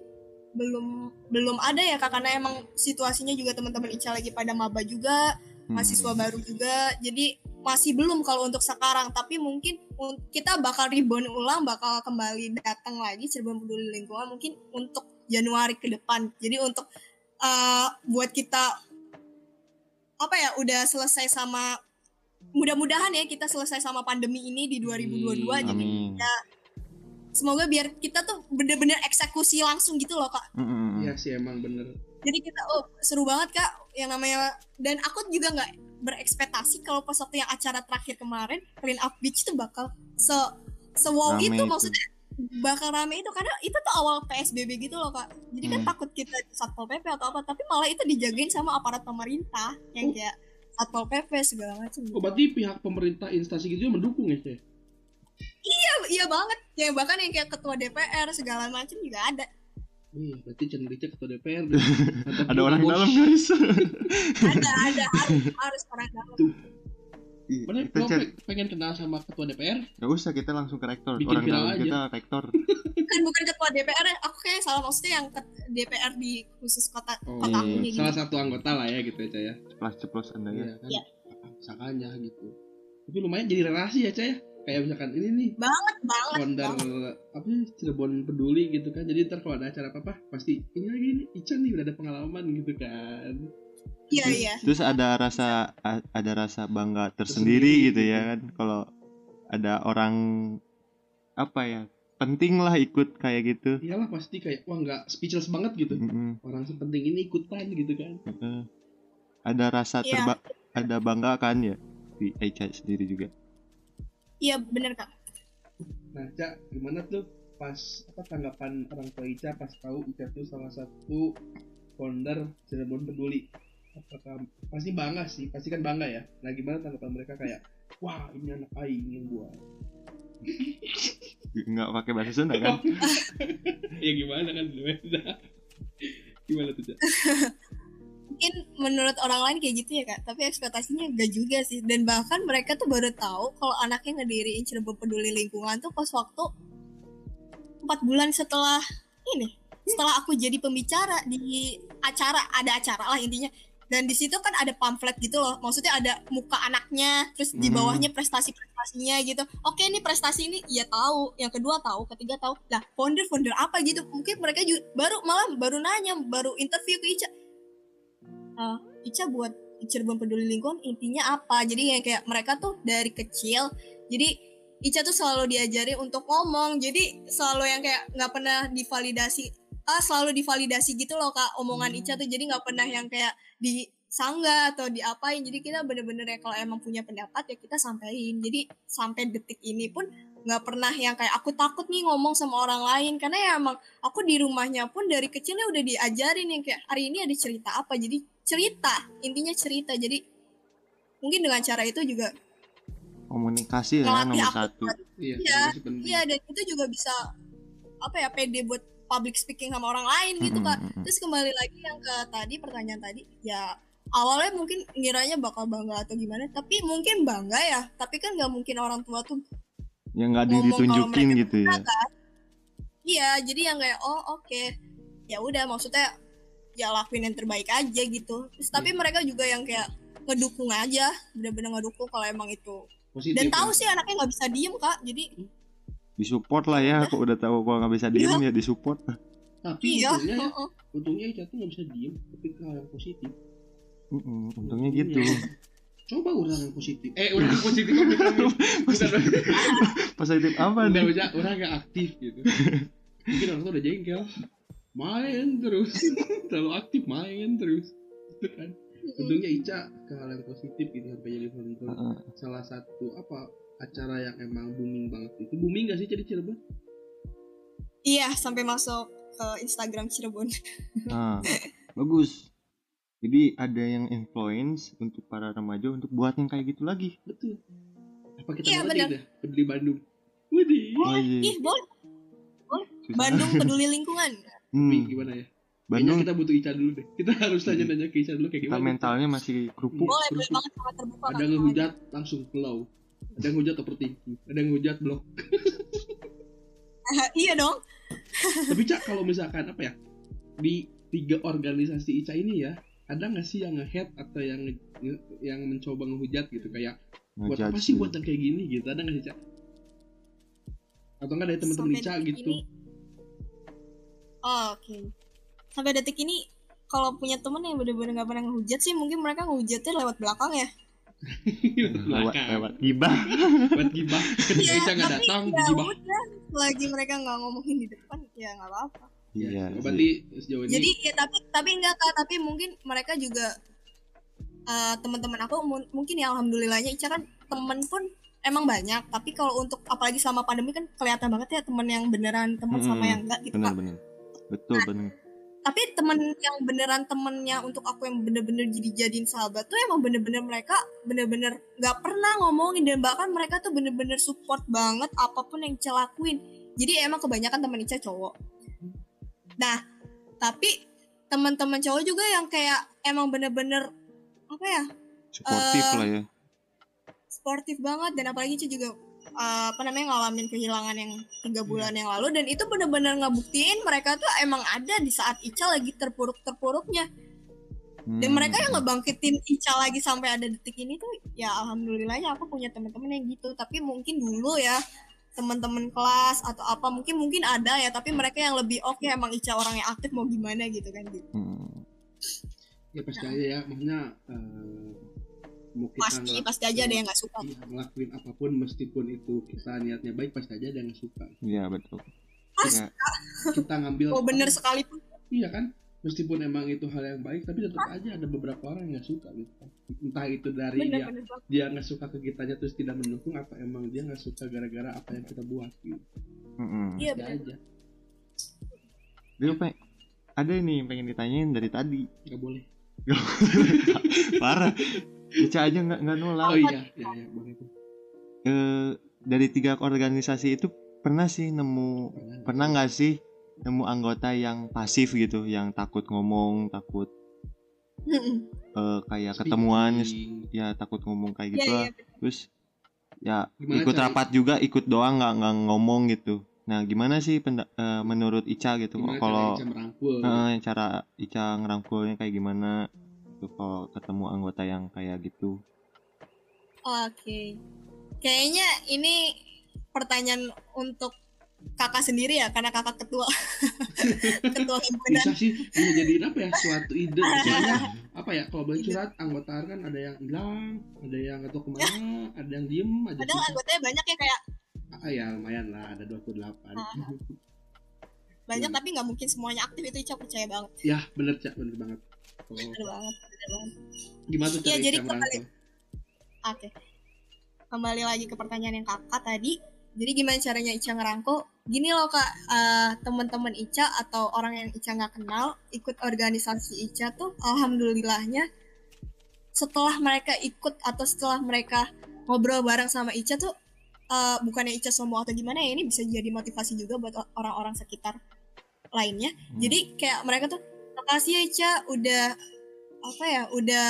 belum belum ada ya kak. Karena emang situasinya juga teman-teman Ica lagi pada maba juga hmm. mahasiswa baru juga jadi masih belum kalau untuk sekarang tapi mungkin un- kita bakal reborn ulang bakal kembali datang lagi Cirebon peduli lingkungan mungkin untuk Januari ke depan jadi untuk eh, buat kita apa ya udah selesai sama mudah-mudahan ya kita selesai sama pandemi ini di 2022 jadi Amin. semoga biar kita tuh bener-bener eksekusi langsung gitu loh kak Hmm, hmm, hmm. iya sih emang bener jadi kita oh seru banget kak yang namanya dan aku juga nggak berekspektasi kalau pas waktu yang acara terakhir kemarin Clean Up Beach tuh bakal se se wow Rame itu itu. maksudnya bakal rame itu karena itu tuh awal PSBB gitu loh kak jadi kan Hmm. takut kita satpol pp atau apa tapi malah itu dijagain sama aparat pemerintah yang Oh. kayak satpol pp segala macam Oh, berarti pihak pemerintah instansi gitu juga mendukung ya, Cah? iya, iya banget ya bahkan yang kayak ketua DPR segala macam juga ada Iya, berarti cenderungnya ketua DPR. Ada orang dalam guys. ada ada harus, harus orang dalam kita kalau cari. pe- pengen kenal sama ketua DPR, Gak usah kita langsung ke rektor. Bikin orang dalam aja. kita rektor. kan bukan ketua DPR aku kayak salah maksudnya yang ke DPR di khusus kota Oh, kota aku iya. gitu salah satu anggota lah ya gitu ya, Cah ya. Ceplos-ceplos anda ya. Iya kan? Iya. Misalkannya gitu. Tapi lumayan jadi relasi ya, Cah ya. Kayak misalkan ini nih banget banget founder banget. apa sih Cirebon peduli gitu kan. Jadi ntar kalau ada acara apa-apa pasti ini lagi nih Ica nih udah ada pengalaman gitu kan. iya iya Terus ada rasa ada rasa bangga Tersendiri tersendiri gitu gitu. ya kan kalau ada orang apa ya penting lah ikut kayak gitu. Iyalah pasti kayak wah nggak speechless banget gitu. Mm-mm, Orang sepenting ini ikutan gitu kan. Ada rasa Iya. terba ada bangga kan ya di Aicha sendiri juga. Iya bener kak Nah, Cak, gimana tuh pas apa tanggapan orang tua Ica pas tahu Ica tuh salah satu founder Cirebon Peduli? Apakah pasti bangga sih, pasti kan bangga ya. Nah, gimana tanggapan mereka kayak, wah ini anak aing yang buat. Nggak pakai bahasa Sunda kan? ya gimana kan beda. gimana tuh, Cak? mungkin menurut orang lain kayak gitu ya kak. Tapi ekspektasinya enggak juga sih. Dan bahkan mereka tuh baru tahu kalau anaknya ngediriin Cirebon peduli lingkungan tuh pas waktu empat bulan setelah ini setelah aku jadi pembicara di acara ada acara lah intinya. Dan di situ kan ada pamflet gitu loh. Maksudnya ada muka anaknya terus di Hmm. bawahnya prestasi prestasinya gitu. Oke ini prestasi ini. Ya tahu. Yang kedua tahu ketiga tahu. Lah founder founder apa gitu? Mungkin mereka juga baru malah baru nanya baru interview ke Ica Eh, Ica buat Cirebon peduli lingkungan intinya apa? Jadi ya kayak mereka tuh dari kecil jadi Ica tuh selalu diajari untuk ngomong. Jadi selalu yang kayak nggak pernah divalidasi ah selalu divalidasi gitu loh kak omongan Ica tuh. Jadi nggak pernah yang kayak disangga atau diapain. Jadi kita bener-bener ya kalau emang punya pendapat ya kita sampein jadi sampai detik ini pun nggak pernah yang kayak aku takut nih ngomong sama orang lain. Karena ya emang aku di rumahnya pun dari kecilnya udah diajarin yang kayak hari ini ada cerita apa? Jadi cerita intinya cerita. Jadi mungkin dengan cara itu juga Komunikasi ya nomor aku satu. buat- Iya, Iya, iya dan itu juga bisa apa ya pede buat public speaking sama orang lain gitu kak. terus kembali lagi yang ke tadi pertanyaan tadi ya awalnya mungkin ngiranya bakal bangga atau gimana tapi mungkin bangga ya. Tapi kan nggak mungkin orang tua tuh Yang nggak ditunjukin gitu ya. kan? Iya jadi yang kayak oh oke. Ya udah maksudnya ya lakuin yang terbaik aja gitu terus tapi mereka juga yang kayak ngedukung aja bener-bener ngedukung kalau emang itu Positif. dan ya. tahu sih anaknya nggak bisa diem kak jadi Disupport lah ya. Kok udah tahu gua nggak bisa diem ya disupport. Tapi iya untungnya, ya, untungnya nggak bisa diem, tapi ke hal yang positif. Mm-mm, Untungnya gitu. Coba orang yang positif. Eh, orang yang positif. Bukan Positif apa Enggak nih? bisa orang yang aktif gitu. Mungkin orang tuh udah jengkel. Main terus. Terlalu aktif main terus. Itu kan. Untungnya Ica ke hal yang positif gitu sampai jadi founder Heeh. salah satu apa acara yang emang booming banget itu booming gak sih jadi Cirebon? Iya, sampai masuk ke Instagram Cirebon. Nah, bagus. Jadi ada yang influence untuk para remaja untuk buat yang kayak gitu lagi. Betul. Apa kita Iya, benar. deh peduli Bandung? Widih. Oh, iya. Ih, boleh. Bandung peduli lingkungan. Hmm, Nih, gimana ya? Kayaknya Bandung kita butuh Ica dulu deh. Kita harus tanya-tanya ke Ica dulu kayak kita gimana. mentalnya masih kerupuk. Boleh, boleh terus- banget sama terbuka. Ada ngehujat langsung flow. Ada ngehujat overthinking. Ada ngehujat blok. iya dong. Tapi Cak kalau misalkan apa ya di tiga organisasi Ica ini ya ada nggak sih yang nge-head atau yang nge- yang mencoba ngehujat gitu kayak buat apa sih buat yang kayak gini gitu ada nggak sih Cak? Atau nggak dari teman-teman Ica gitu? ini- Oh, Oke. Sampai detik ini kalau punya temen yang bener-bener gak pernah ngehujat sih mungkin mereka ngehujatnya lewat belakang ya. lewat Belakang. lewat gibah. buat gibah ketika Ica nggak tapi datang ya gibah selagi mereka nggak ngomongin di depan ya nggak apa-apa. Iya. Oh, sih. berarti sejauh ini Jadi ya tapi tapi enggak kak tapi mungkin mereka juga eh, teman-teman aku mu- mungkin ya alhamdulillahnya Ica kan temen pun emang banyak tapi kalau untuk apalagi selama pandemi kan kelihatan banget ya temen yang beneran temen sama Mm-mm. yang enggak gitu kak benar-benar betul benar tapi temen yang beneran temennya untuk aku yang bener-bener jadi jadiin sahabat tuh emang bener-bener mereka bener-bener nggak pernah ngomongin dan bahkan mereka tuh bener-bener support banget apa pun yang Ica lakuin. Jadi emang kebanyakan temen Ica cowok. Nah tapi teman-teman cowok juga yang kayak emang bener-bener apa ya suportif Eh, lah ya. sportif banget dan apalagi Ica juga uh, apa namanya ngalamin kehilangan yang tiga bulan yang lalu. Dan itu bener-bener ngebuktiin mereka tuh emang ada di saat Ica lagi terpuruk-terpuruknya. Dan Hmm. mereka yang ngebangkitin Ica lagi sampai ada detik ini tuh ya alhamdulillahnya aku punya teman-teman yang gitu. Tapi mungkin dulu ya teman-teman kelas atau apa mungkin mungkin ada ya. Tapi mereka yang lebih oke emang Ica orang yang aktif mau gimana gitu kan gitu. Hmm. ya pasti aja ya. Maksudnya eh, mau kita pasti pasti aja ada yang nggak suka. iya, ngelakuin apa pun meskipun itu kita niatnya baik pasti aja ada yang nggak suka. Iya betul. Pasti. Ya, kita ngambil oh bener sekali pun iya kan? Meskipun emang itu hal yang baik tapi tetap aja ada beberapa orang yang nggak suka gitu entah itu dari bener dia bener dia nggak suka ke kitanya terus tidak mendukung apa emang dia nggak suka gara-gara apa yang kita buat gitu. Iya Pasti bener. aja. Dia pe- ada nih yang pengen ditanyain dari tadi. nggak boleh. Parah. Ica aja nggak nggak nolak. oh iya iya iya boleh tuh Eh, dari tiga organisasi itu pernah sih nemu pernah nggak sih nemu anggota yang pasif gitu, yang takut ngomong, takut eh, kayak ketemuan, Speaking. ya takut ngomong kayak Iya, gitu lah. iya. Terus ya Gimana ikut cari- rapat juga, ikut doang nggak nggak ngomong gitu. Nah gimana sih penda- eh, menurut Ica gitu gimana kalau cara Ica merangkul eh, cara Ica ngerangkulnya kayak gimana? Tuh kalau ketemu anggota yang kayak gitu. Oke. Kayaknya ini pertanyaan untuk kakak sendiri ya, karena kakak ketua. ketua himpunan. bisa sih bisa jadiin apa ya suatu ide soalnya apa ya kalau boleh curhat anggota kan ada yang hilang ada yang nggak tahu ke mana ada yang diem aja Padahal anggotanya banyak ya kayak ah ya lumayan lah ada 28 Ah. banyak tapi nggak mungkin semuanya aktif itu Ica percaya banget. ya bener cak bener banget Bener banget, bener banget. gimana tuh Iya, cara jadi kembali- Oke. Kembali lagi ke pertanyaan yang kakak tadi. Jadi gimana caranya Ica ngerangkul? Gini loh kak, eh, teman-teman Ica atau orang yang Ica nggak kenal ikut organisasi Ica tuh, alhamdulillahnya setelah mereka ikut atau setelah mereka ngobrol bareng sama Ica tuh, eh, bukannya Ica sombong atau gimana ya ini bisa jadi motivasi juga buat orang-orang sekitar lainnya. Hmm. Jadi kayak mereka tuh makasih ya Ica udah apa ya udah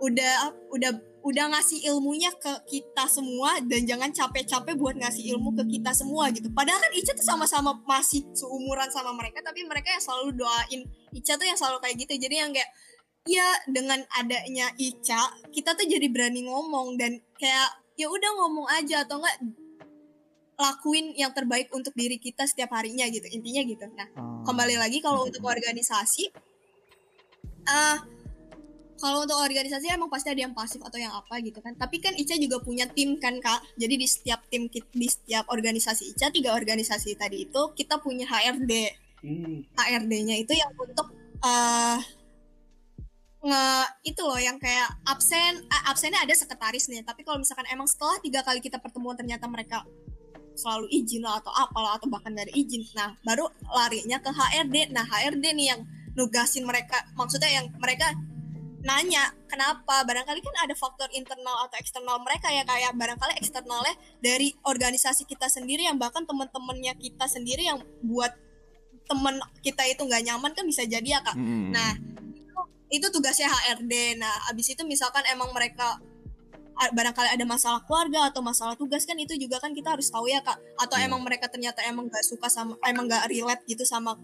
udah udah udah ngasih ilmunya ke kita semua dan jangan capek-capek buat ngasih ilmu ke kita semua gitu. Padahal kan Ica tuh sama-sama masih seumuran sama mereka tapi mereka yang selalu doain Ica tuh yang selalu kayak gitu. Jadi yang kayak ya dengan adanya Ica kita tuh jadi berani ngomong dan kayak ya udah ngomong aja atau enggak lakuin yang terbaik untuk diri kita setiap harinya gitu intinya gitu. Nah kembali lagi kalau untuk organisasi eh kalau untuk organisasi emang pasti ada yang pasif atau yang apa gitu kan. Tapi kan Ica juga punya tim kan kak. Jadi di setiap tim di setiap organisasi Ica tiga organisasi tadi itu kita punya HRD hmm. HRD-nya itu yang untuk eh nge itu loh yang kayak absen eh, absennya ada sekretaris nih tapi kalau misalkan emang setelah tiga kali kita pertemuan ternyata mereka selalu izin lah atau apalah atau bahkan dari izin. Nah baru larinya ke HRD nah HRD nih yang nugasin mereka. Maksudnya yang mereka nanya kenapa? Barangkali kan ada faktor internal atau eksternal mereka ya kayak barangkali eksternalnya dari organisasi kita sendiri yang bahkan teman-temannya kita sendiri yang buat temen kita itu nggak nyaman kan bisa jadi ya kak. Mm-mm. Nah, itu, itu tugasnya HRD. Nah, abis itu misalkan emang mereka barangkali ada masalah keluarga atau masalah tugas kan itu juga kan kita harus tahu ya kak. Atau Iya. emang mereka ternyata emang gak suka sama, emang gak relate gitu sama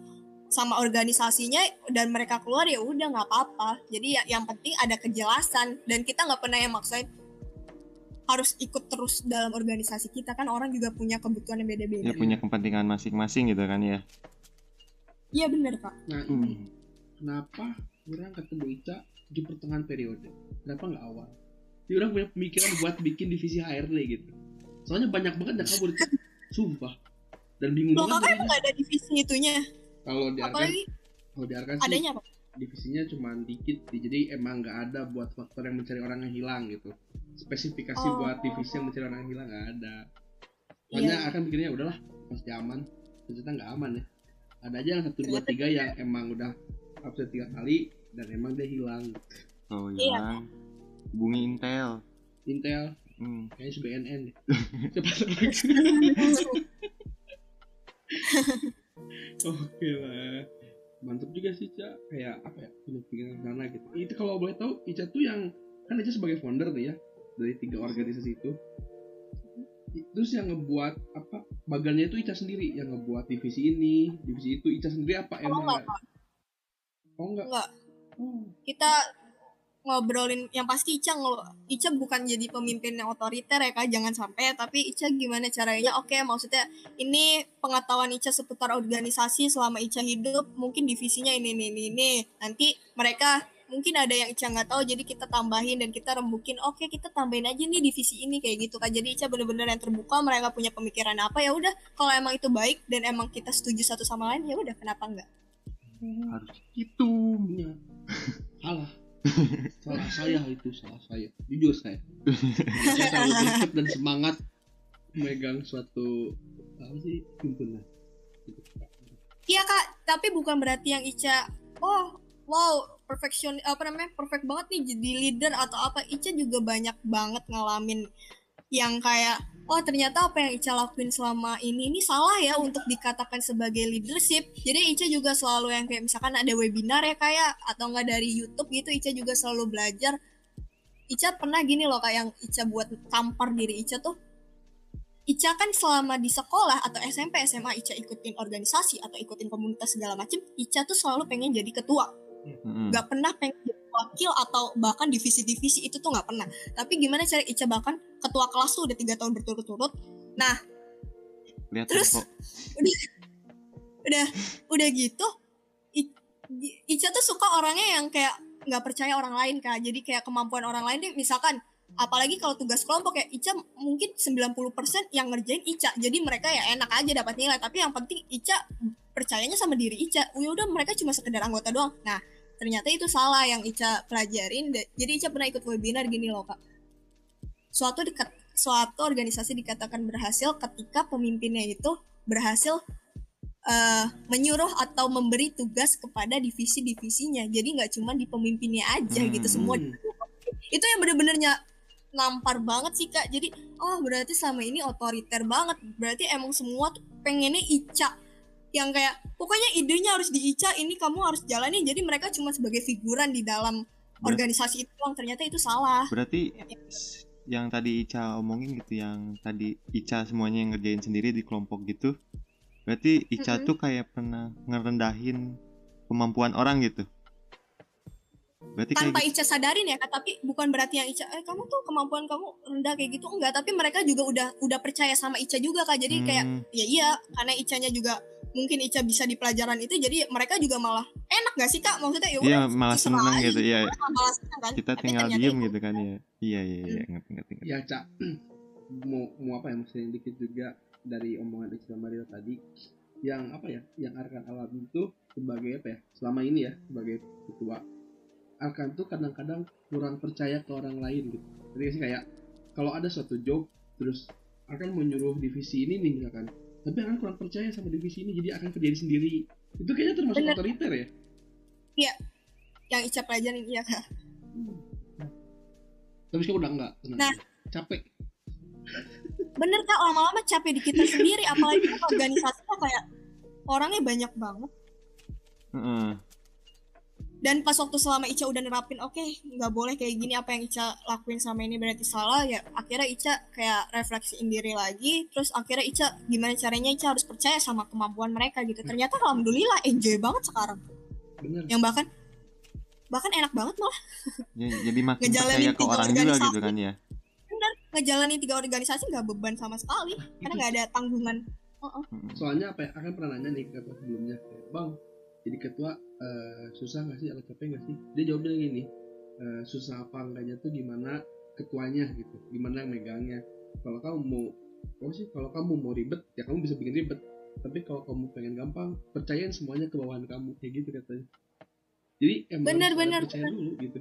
sama organisasinya dan mereka keluar ya udah nggak apa-apa. Jadi ya yang penting ada kejelasan dan kita nggak pernah yang maksain harus ikut terus dalam organisasi kita kan orang juga punya kebutuhan yang beda-beda. ya punya kepentingan masing-masing gitu kan ya Iya bener kak. nah ini kenapa orang ketemu Ica di pertengahan periode kenapa nggak awal Dia orang punya pemikiran buat bikin divisi HRD gitu soalnya banyak banget yang kabur Cak. sumpah dan bingung Loh banget kakak emang ada divisi itunya? kalau di Arkan Apalagi kalau di Arkan sih adanya apa? divisinya cuma dikit sih. jadi emang nggak ada buat faktor yang mencari orang yang hilang gitu spesifikasi Oh. buat divisi yang mencari orang hilang nggak ada soalnya Iya. akan pikirnya udahlah pasti aman ternyata nggak aman ya ada aja yang satu dua tiga yang emang udah absen tiga kali dan emang dia hilang oh Iya. hilang bungi intel. Intel. Hmm. kayaknya BNN deh. Siapa lagi. Oke lah. Mantep juga sih Ica kayak apa ya punya pikiran sana gitu. Itu kalau boleh tahu Ica tuh yang kan Ica sebagai founder nih ya dari tiga organisasi itu. Terus yang ngebuat apa bagannya itu Ica sendiri yang ngebuat divisi ini divisi itu. Ica sendiri apa Oh, emang enggak, nggak? oh enggak. Enggak. oh, kita ngobrolin yang pasti Ica ngel- Ica bukan jadi pemimpin yang otoriter ya kak. Jangan sampai tapi Ica gimana caranya? Oke maksudnya ini pengetahuan Ica seputar organisasi selama Ica hidup mungkin divisinya ini ini ini, ini. nanti mereka mungkin ada yang Ica nggak tahu jadi kita tambahin dan kita rembukin. Oke kita tambahin aja nih divisi ini kayak gitu kan jadi Ica bener-bener yang terbuka mereka punya pemikiran apa ya udah. Kalau emang itu baik dan emang kita setuju satu sama lain ya udah kenapa enggak harus itu punya salah salah saya itu salah saya. Jujur saya. Saya terlalu greget dan semangat memegang suatu apa sih himpunan Iya kak, tapi bukan berarti yang Ica, oh wow perfection apa namanya perfect banget nih jadi leader atau apa. Ica juga banyak banget ngalamin yang kayak oh ternyata apa yang Ica lakuin selama ini ini salah ya untuk dikatakan sebagai leadership. Jadi Ica juga selalu yang kayak misalkan ada webinar ya kayak atau enggak dari YouTube gitu Ica juga selalu belajar. Ica pernah gini loh kayak yang Ica buat tampar diri Ica tuh Ica kan selama di sekolah atau SMP SMA Ica ikutin organisasi atau ikutin komunitas segala macem Ica tuh selalu pengen jadi ketua Mm-mm. nggak pernah pengen jadi wakil atau bahkan divisi-divisi itu tuh nggak pernah. Tapi gimana cara Ica bahkan ketua kelas tuh udah tiga tahun berturut-turut. Nah Lihat Terus? kok udah udah gitu Ica tuh suka orangnya yang kayak nggak percaya orang lain kak. Jadi kayak kemampuan orang lain deh misalkan apalagi kalau tugas kelompok ya Ica mungkin 90% yang ngerjain Ica. Jadi mereka ya enak aja dapat nilai. Tapi yang penting Ica percayanya sama diri Ica. Udah mereka cuma sekedar anggota doang. Nah ternyata itu salah yang Ica pelajarin. Jadi Ica pernah ikut webinar gini loh kak. Suatu dekat suatu organisasi dikatakan berhasil ketika pemimpinnya itu berhasil eh, menyuruh atau memberi tugas kepada divisi-divisinya. Jadi nggak cuma di pemimpinnya aja gitu Hmm. semua itu yang bener-benernya nampar banget sih kak. Jadi oh berarti selama ini otoriter banget. Berarti emang semua tuh pengennya Ica yang kayak pokoknya idenya harus di Ica ini kamu harus jalani. Jadi mereka cuma sebagai figuran di dalam Ber- organisasi itu doang ternyata itu salah. Berarti s- yang tadi Ica omongin gitu yang tadi Ica semuanya yang ngerjain sendiri di kelompok gitu berarti Ica Mm-mm. tuh kayak pernah ngerendahin kemampuan orang gitu? Berarti kayak tanpa gitu. Ica sadarin ya tapi bukan berarti yang Ica eh kamu tuh kemampuan kamu rendah kayak gitu. Enggak tapi mereka juga udah udah percaya sama Ica juga kak. Jadi kayak Hmm, ya iya karena Icanya juga mungkin Ica bisa di pelajaran itu jadi mereka juga malah enak gak sih kak? Maksudnya ya iya udah malah seneng aja gitu ya malah seneng kan? Kita Tapi tinggal diem itu- gitu kan ya iya iya iya ngerti ngerti ngerti. ya cak mau mau apa ya maksudnya dikit juga dari omongan Ica Mario tadi yang apa ya yang Arkan alami itu sebagai apa ya selama ini ya sebagai ketua Arkan tuh kadang-kadang kurang percaya ke orang lain gitu. Jadi sih kayak kalau ada suatu job terus Arkan mau nyuruh divisi ini nih misalkan tapi Arkan kurang percaya sama divisi ini jadi akan kerjain sendiri. Itu kayaknya termasuk Bener. otoriter ya? Yang Ica pelajarin iya kak. Tapi sekarang udah enggak tenang Nah. capek. Bener kak. Lama-lama capek di kita sendiri apalagi kan organisasinya kayak orangnya banyak banget. Heeh. Dan pas waktu selama Ica udah nerapin oke nggak boleh kayak gini apa yang Ica lakuin selama ini berarti salah ya akhirnya Ica kayak refleksiin diri lagi terus akhirnya Ica gimana caranya Ica harus percaya sama kemampuan mereka gitu. Ternyata alhamdulillah enjoy banget sekarang. Bener. Yang bahkan bahkan enak banget malah. Ya, jadi makin Ngejalanin percaya ke orang juga gitu kan ya. Bener ngejalanin tiga organisasi nggak beban sama sekali karena nggak ada tanggungan. Mm-mm. soalnya apa ya akan pernah nanya nih ke sebelumnya kayak, bang jadi ketua eh, susah nggak sih capek nggak sih? Dia jawabnya gini eh, susah apa enggaknya tuh gimana ketuanya gitu gimana yang megangnya. Kalau kamu mau apa sih? Kalau kamu mau ribet ya kamu bisa bikin ribet. Tapi kalau kamu pengen gampang percayain semuanya ke bawahan kamu kayak gitu katanya. Jadi emang Bener, bener, percaya dulu gitu.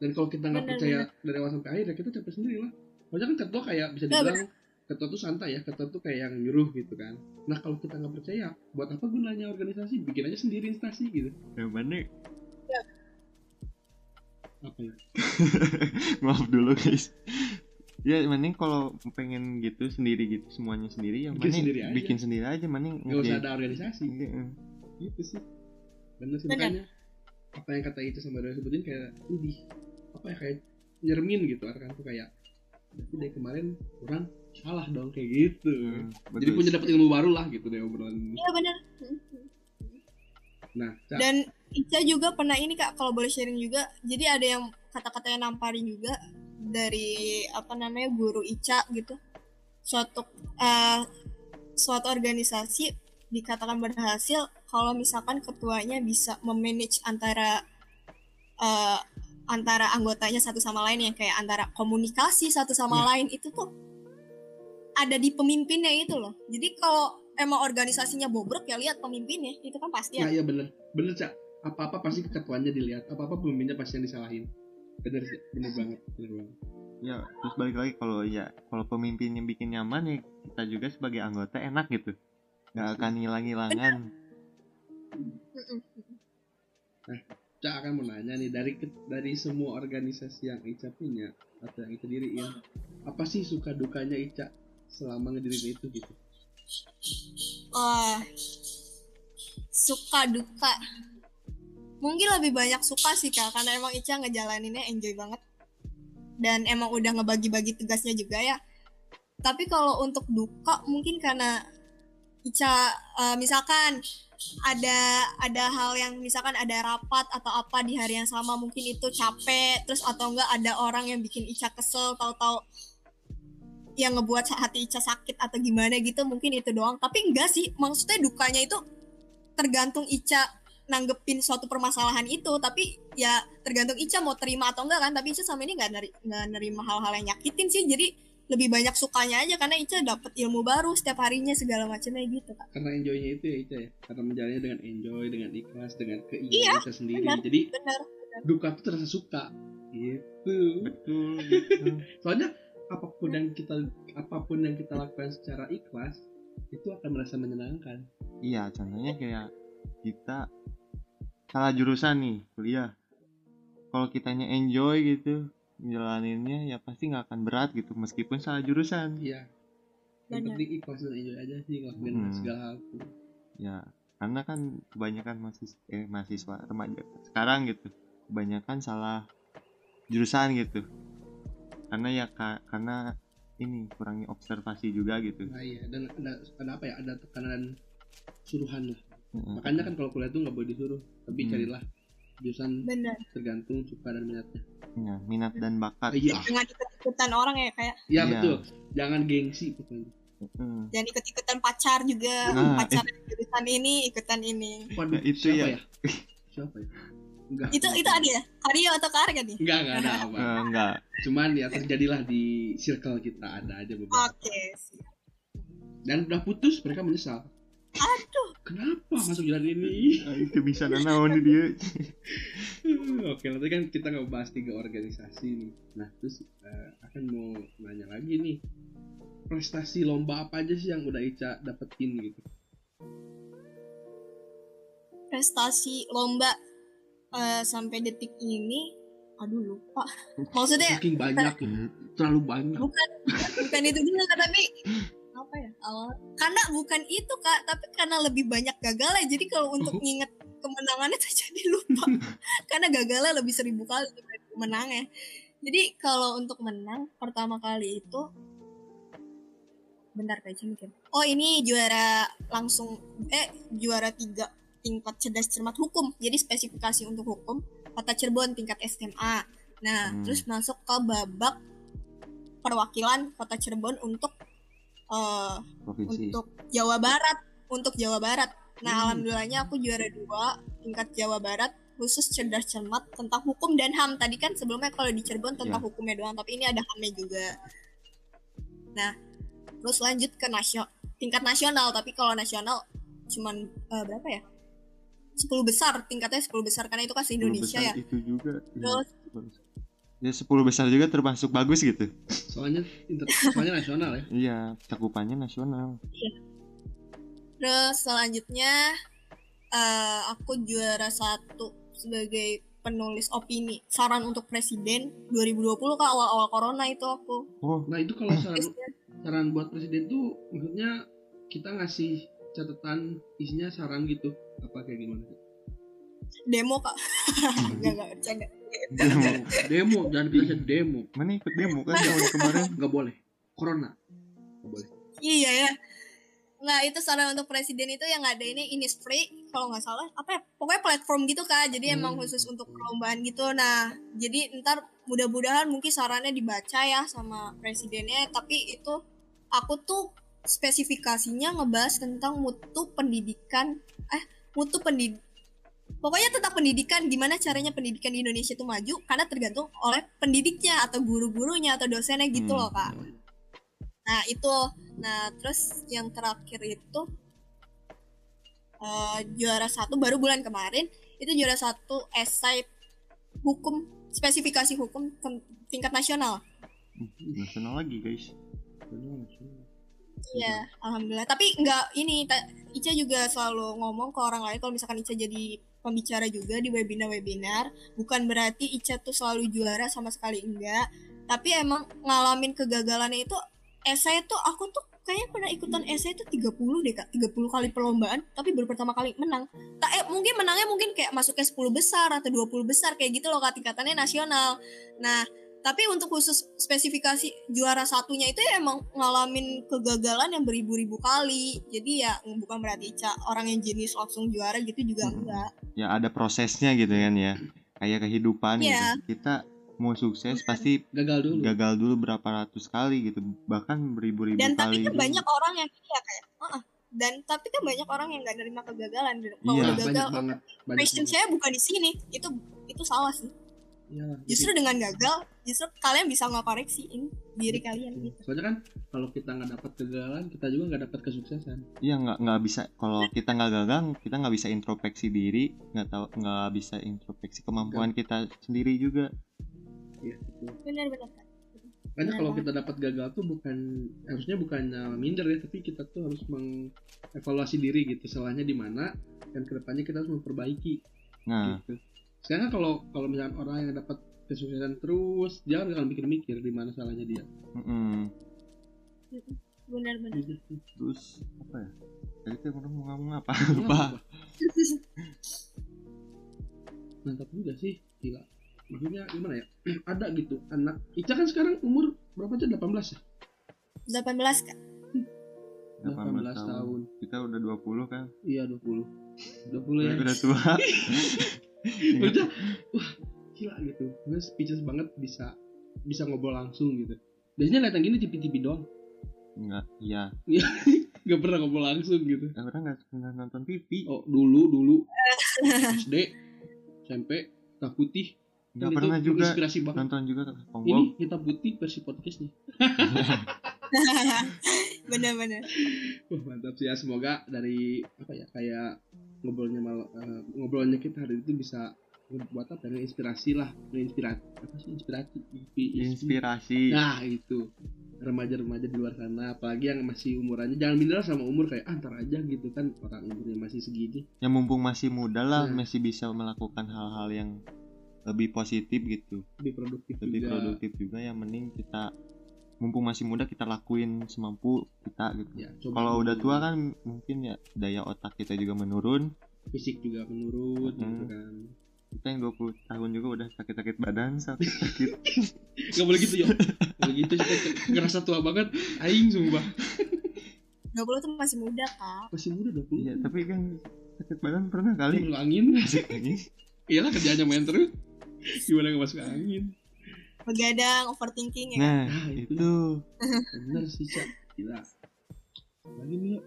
Dan kalau kita nggak Bener, percaya dari awal sampai akhir ya kita capek sendiri lah. Soalnya kan ketua kayak bisa dibilang ketua tuh santai ya ketua tuh kayak yang nyuruh gitu kan. Nah kalau kita nggak percaya buat apa gunanya organisasi? Bikin aja sendiri instansi gitu. Yang mana apa ya? Maaf dulu guys. Ya mending kalau pengen gitu sendiri gitu semuanya sendiri yang Bikin mending sendiri aja. bikin sendiri aja mending nggak usah ada organisasi. Iya, eh. gitu sih. Bener sih makanya apa yang kata itu sama Doa sebutin kayak ini apa ya kayak nyermin gitu kan tuh kayak tapi dari kemarin kurang salah dong kayak gitu Hmm, jadi punya dapat ilmu baru lah gitu deh obrolan ini Iya benar. nah Cak, Dan Ica juga pernah ini kak, kalau boleh sharing juga. Jadi ada yang kata-kata yang namparin juga dari apa namanya guru Ica gitu. Suatu eh, suatu organisasi dikatakan berhasil kalau misalkan ketuanya bisa memanage antara eh, antara anggotanya satu sama lain yang kayak antara komunikasi satu sama Iya. lain itu tuh ada di pemimpinnya itu loh. Jadi kalau emang organisasinya bobrok ya lihat pemimpinnya. Itu kan pasti nah ya. iya bener. Bener cak. Apa apa pasti ketuanya dilihat. Apa apa pemimpinnya pasti yang disalahin. Bener sih. Bener banget. Bener banget. Ya terus balik lagi kalau ya kalau pemimpinnya bikin nyaman ya kita juga sebagai anggota enak gitu. Nggak akan hilang-hilangan Mm-mm. Cak akan mau nanya nih dari dari semua organisasi yang Ica punya atau yang Ica diriin apa sih suka dukanya Ica selama ngedirin itu gitu Wah, suka duka. Mungkin lebih banyak suka sih kak, karena emang Ica ngejalaninnya enjoy banget. Dan emang udah ngebagi-bagi tugasnya juga ya. Tapi kalau untuk duka mungkin karena Ica eh, misalkan ada ada hal yang misalkan ada rapat atau apa di hari yang sama mungkin itu capek terus atau enggak ada orang yang bikin Ica kesel tahu-tahu yang ngebuat hati Ica sakit atau gimana gitu mungkin itu doang. Tapi enggak sih maksudnya dukanya itu tergantung Ica nanggepin suatu permasalahan itu. Tapi ya tergantung Ica mau terima atau enggak kan. Tapi Ica sama ini nggak neri, nerima hal-hal yang nyakitin sih. Jadi lebih banyak sukanya aja karena Ica dapat ilmu baru setiap harinya segala macamnya gitu kak. Karena enjoynya itu ya Ica ya. Karena menjalannya dengan enjoy dengan ikhlas dengan keinginan Iya, Ica sendiri. benar. jadi bener duka tuh terasa suka. Gitu. Betul betul. soalnya apa pun yang kita apa pun yang kita lakukan secara ikhlas itu akan merasa menyenangkan. Iya contohnya kayak kita salah jurusan nih kuliah. Kalau kitanya enjoy gitu menjalaninnya ya pasti nggak akan berat gitu meskipun salah jurusan. Iya. Yang penting ikhlas dan enjoy aja sih ngelakuin Hmm. segala hal ya karena kan kebanyakan mahasiswa eh, mahasiswa remaja sekarang gitu kebanyakan salah jurusan gitu karena ya ka- karena ini kurangnya observasi juga gitu. Nah iya dan ada ada apa ya? Ada tekanan suruhan lah. Mm-mm. makanya kan kalau kuliah tuh nggak boleh disuruh tapi Hmm. carilah jurusan bener tergantung suka dan minatnya. Ya, minat dan bakat. Iya. Jangan ikut-ikutan orang ya kayak iya Iya. betul. Jangan gengsi pokoknya. Mm. jangan ikut-ikutan pacar juga. Nah, pacar jurusan ini ikutan ini. Waduh, Nah, itu siapa ya. ya? Siapa ya enggak. Itu itu ada ya? Aryo atau Kar kan nih? Enggak enggak ada apa Eh, enggak. Cuman ya terjadilah di circle kita ada aja beberapa. Oke siap. dan udah putus mereka menyesal. Aduh. Kenapa masuk jalan ini? Ah, itu bisa nanaon dia. Oke nanti kan kita nggak bahas tiga organisasi nih. Nah terus eh, akan mau nanya lagi nih. Prestasi lomba apa aja sih yang udah Ica dapetin gitu? Prestasi lomba eh, sampai detik ini aduh lupa. Maksudnya saking banyak ya. terlalu banyak. Bukan bukan itu juga tapi apa ya? Awal karena bukan itu kak tapi karena lebih banyak gagalnya. Jadi kalau untuk Oh. nginget kemenangannya tuh jadi lupa. Karena gagalnya lebih seribu kali dibanding menangnya jadi kalau untuk menang pertama kali itu bentar kayak mikir. Oh ini juara langsung eh juara tiga tingkat cerdas cermat hukum. Jadi spesifikasi untuk hukum kota Cirebon tingkat SMA nah Hmm. terus masuk ke babak perwakilan kota Cirebon untuk provinsi. untuk Jawa Barat untuk Jawa Barat. Nah Hmm. alhamdulillahnya aku juara dua tingkat Jawa Barat khusus cerdas cermat tentang hukum dan ham tadi kan sebelumnya kalau di Cirebon tentang Ya. hukumnya doang tapi ini ada hamnya juga. Nah terus lanjut ke nasional tingkat nasional. Tapi kalau nasional cuman eh, berapa ya 10 besar tingkatnya 10 besar karena itu kan se Indonesia ya. itu juga ya, terus? Ya 10 besar juga termasuk bagus gitu. Soalnya inter, soalnya nasional ya. Iya cakupannya nasional. Terus selanjutnya eh, aku juara satu sebagai penulis opini saran untuk presiden 2020 kak awal-awal corona itu aku. oh. Nah itu kalau saran saran buat presiden tuh maksudnya kita ngasih catatan isinya saran gitu. Apa kayak gimana? Demo kak. Enggak enggak bercanda. demo. Demo jangan bilang demo. Mana ikut demo kan tahun kemarin? nggak boleh. Corona. Nggak boleh. Iya ya. Nah itu saran untuk presiden itu yang ada ini Innisfree kalau nggak salah. Apa ya? Pokoknya platform gitu kak. Jadi emang Hmm. khusus untuk perlombaan gitu. Nah jadi ntar mudah-mudahan mungkin sarannya dibaca ya sama presidennya. Tapi itu aku tuh spesifikasinya ngebahas tentang mutu pendidikan eh mutu pendid pokoknya tentang pendidikan gimana caranya pendidikan di Indonesia itu maju karena tergantung oleh pendidiknya atau guru-gurunya atau dosennya gitu Hmm. loh kak Nah itu, nah terus yang terakhir itu eh, juara satu baru bulan kemarin itu juara satu esai hukum spesifikasi hukum tingkat nasional. nasional lagi guys Iya, alhamdulillah. Tapi nggak ini, Ica juga selalu ngomong ke orang lain kalau misalkan Ica jadi pembicara juga di webinar-webinar, bukan berarti Ica tuh selalu juara sama sekali enggak. Tapi emang ngalamin kegagalannya itu esai tuh aku tuh kayaknya pernah ikutan esai itu 30 deh kak 30 kali perlombaan tapi baru pertama kali menang tak eh, mungkin menangnya mungkin kayak masuknya 10 besar atau 20 besar kayak gitu loh kak tingkatannya nasional nah tapi untuk khusus spesifikasi juara satunya itu ya emang ngalamin kegagalan yang beribu-ribu kali jadi ya bukan berarti Ica orang yang jenis langsung juara gitu juga Mm-mm. enggak ya ada prosesnya gitu kan ya kayak kehidupan Iya. gitu kita mau sukses pasti gagal dulu gagal dulu berapa ratus kali gitu bahkan beribu-ribu dan tapi kali kan gitu. banyak orang yang iya kayak "Uh-uh." dan tapi kan banyak orang yang nggak nerima kegagalan kalau Iya. udah banyak gagal banget banyak passion banget. saya bukan di sini itu itu salah sih Iya, justru dengan gagal justru kalian bisa ngoreksiin diri kalian gitu. gitu soalnya kan kalau kita nggak dapat kegagalan kita juga nggak dapat kesuksesan Iya nggak nggak bisa kalau kita nggak gagal kita nggak bisa introspeksi diri nggak tahu nggak bisa introspeksi kemampuan kita sendiri juga Iya, betul. benar-benar kan Makanya Benar kalau kita dapat gagal tuh bukan harusnya bukannya minder ya, tapi kita tuh harus mengevaluasi diri gitu, salahnya di mana dan ke depannya kita harus memperbaiki. nah Gitu. Sekarang kalau kalau misalnya orang yang dapat kesuksesan terus, dia kan akan mikir-mikir di mana salahnya dia. mm-mm. benar-benar Gitu. terus apa ya tadi tuh orang mau ngomong apa Kenapa? lupa Mantap juga sih, gila. Maksudnya gimana ya? Ada gitu anak. Ica kan sekarang umur berapa aja? 18 ya? 18 kak 18 tahun. tahun. kita udah 20 kan Iya 20 20 ya. udah tua Udah, wah gila gitu. Gue speechless banget bisa bisa ngobrol langsung gitu. Biasanya lihat yang gini TV-TV doang. nggak iya Gak pernah ngobrol langsung gitu. Eh, orang nggak pernah nonton TV Oh dulu dulu SD SMP tak putih. nggak Kan pernah itu juga Inspirasi banget. nonton juga Ini SpongeBob kita putih versi podcast nih. benar-benar Wah mantap sih ya. Semoga dari apa ya kayak ngobrolnya mal, eh, ngobrolnya kita hari itu bisa buat apa inspirasi lah inspirasi apa sih inspirasi inspirasi Nah itu remaja-remaja di luar sana, apalagi yang masih umurannya jangan minder sama umur kayak ah, antar aja gitu kan orang umurnya masih segini. yang mumpung masih muda lah Nah. masih bisa melakukan hal-hal yang lebih positif gitu lebih produktif lebih juga. produktif juga yang mending kita mumpung masih muda kita lakuin semampu kita gitu Ya, kalau udah tua kan mungkin ya daya otak kita juga menurun fisik juga menurun gitu Hmm. kan. kita yang 20 tahun juga udah sakit-sakit badan sakit-sakit Gak boleh gitu ya. Kalau gitu kita ngerasa tua banget. Aing sumpah. 20 tuh masih muda kak Masih muda 20. iya tapi kan sakit badan pernah kali Masuk angin. Masuk angin. Iyalah kerjanya main terus. Gimana gak masuk angin? Begadang overthinking ya kan? nah Nah, itu. Bener sih, Cak. Gila. Lagi nih, yuk.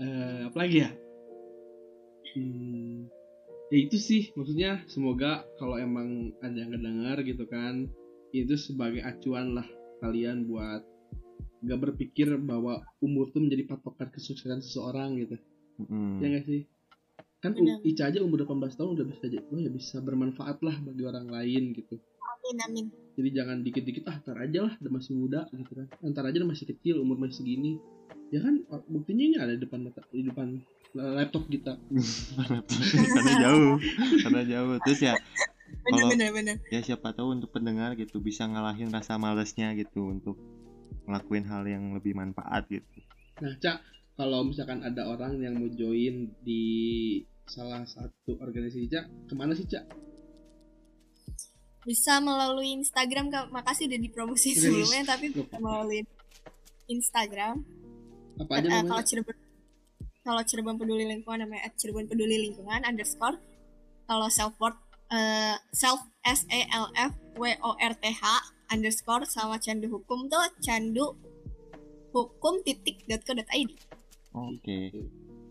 Eh, apa lagi ya? Hmm, ya itu sih maksudnya semoga kalau emang ada yang kedengar gitu kan itu sebagai acuan lah kalian buat gak berpikir bahwa umur tuh menjadi patokan kesuksesan seseorang gitu Mm. ya gak sih kan Benar. Ica aja umur 18 tahun udah bisa aja oh ya bisa bermanfaat lah bagi orang lain gitu. Amin amin. Jadi jangan dikit-dikit ah ntar aja lah udah masih muda gitu kan. Ntar aja udah masih kecil umur masih segini ya kan buktinya ini ada di depan mata di depan laptop kita. Karena jauh karena jauh. Terus ya Kalau- ya siapa tahu untuk pendengar gitu bisa ngalahin rasa malesnya gitu untuk ngelakuin hal yang lebih manfaat gitu. Nah cak kalau misalkan ada orang yang mau join di salah satu organisasi cak. Ke mana sih cak? Bisa melalui Instagram kak. Makasih udah dipromosi Oke, sebelumnya tapi bisa melalui Instagram. Apa aja Eh, namanya kalau Cirebon kalau Cirebon peduli lingkungan namanya Cirebon peduli lingkungan underscore. Kalau self worth eh, self s e l f w o r t h underscore sama candu hukum tuh candu hukum titik co id oke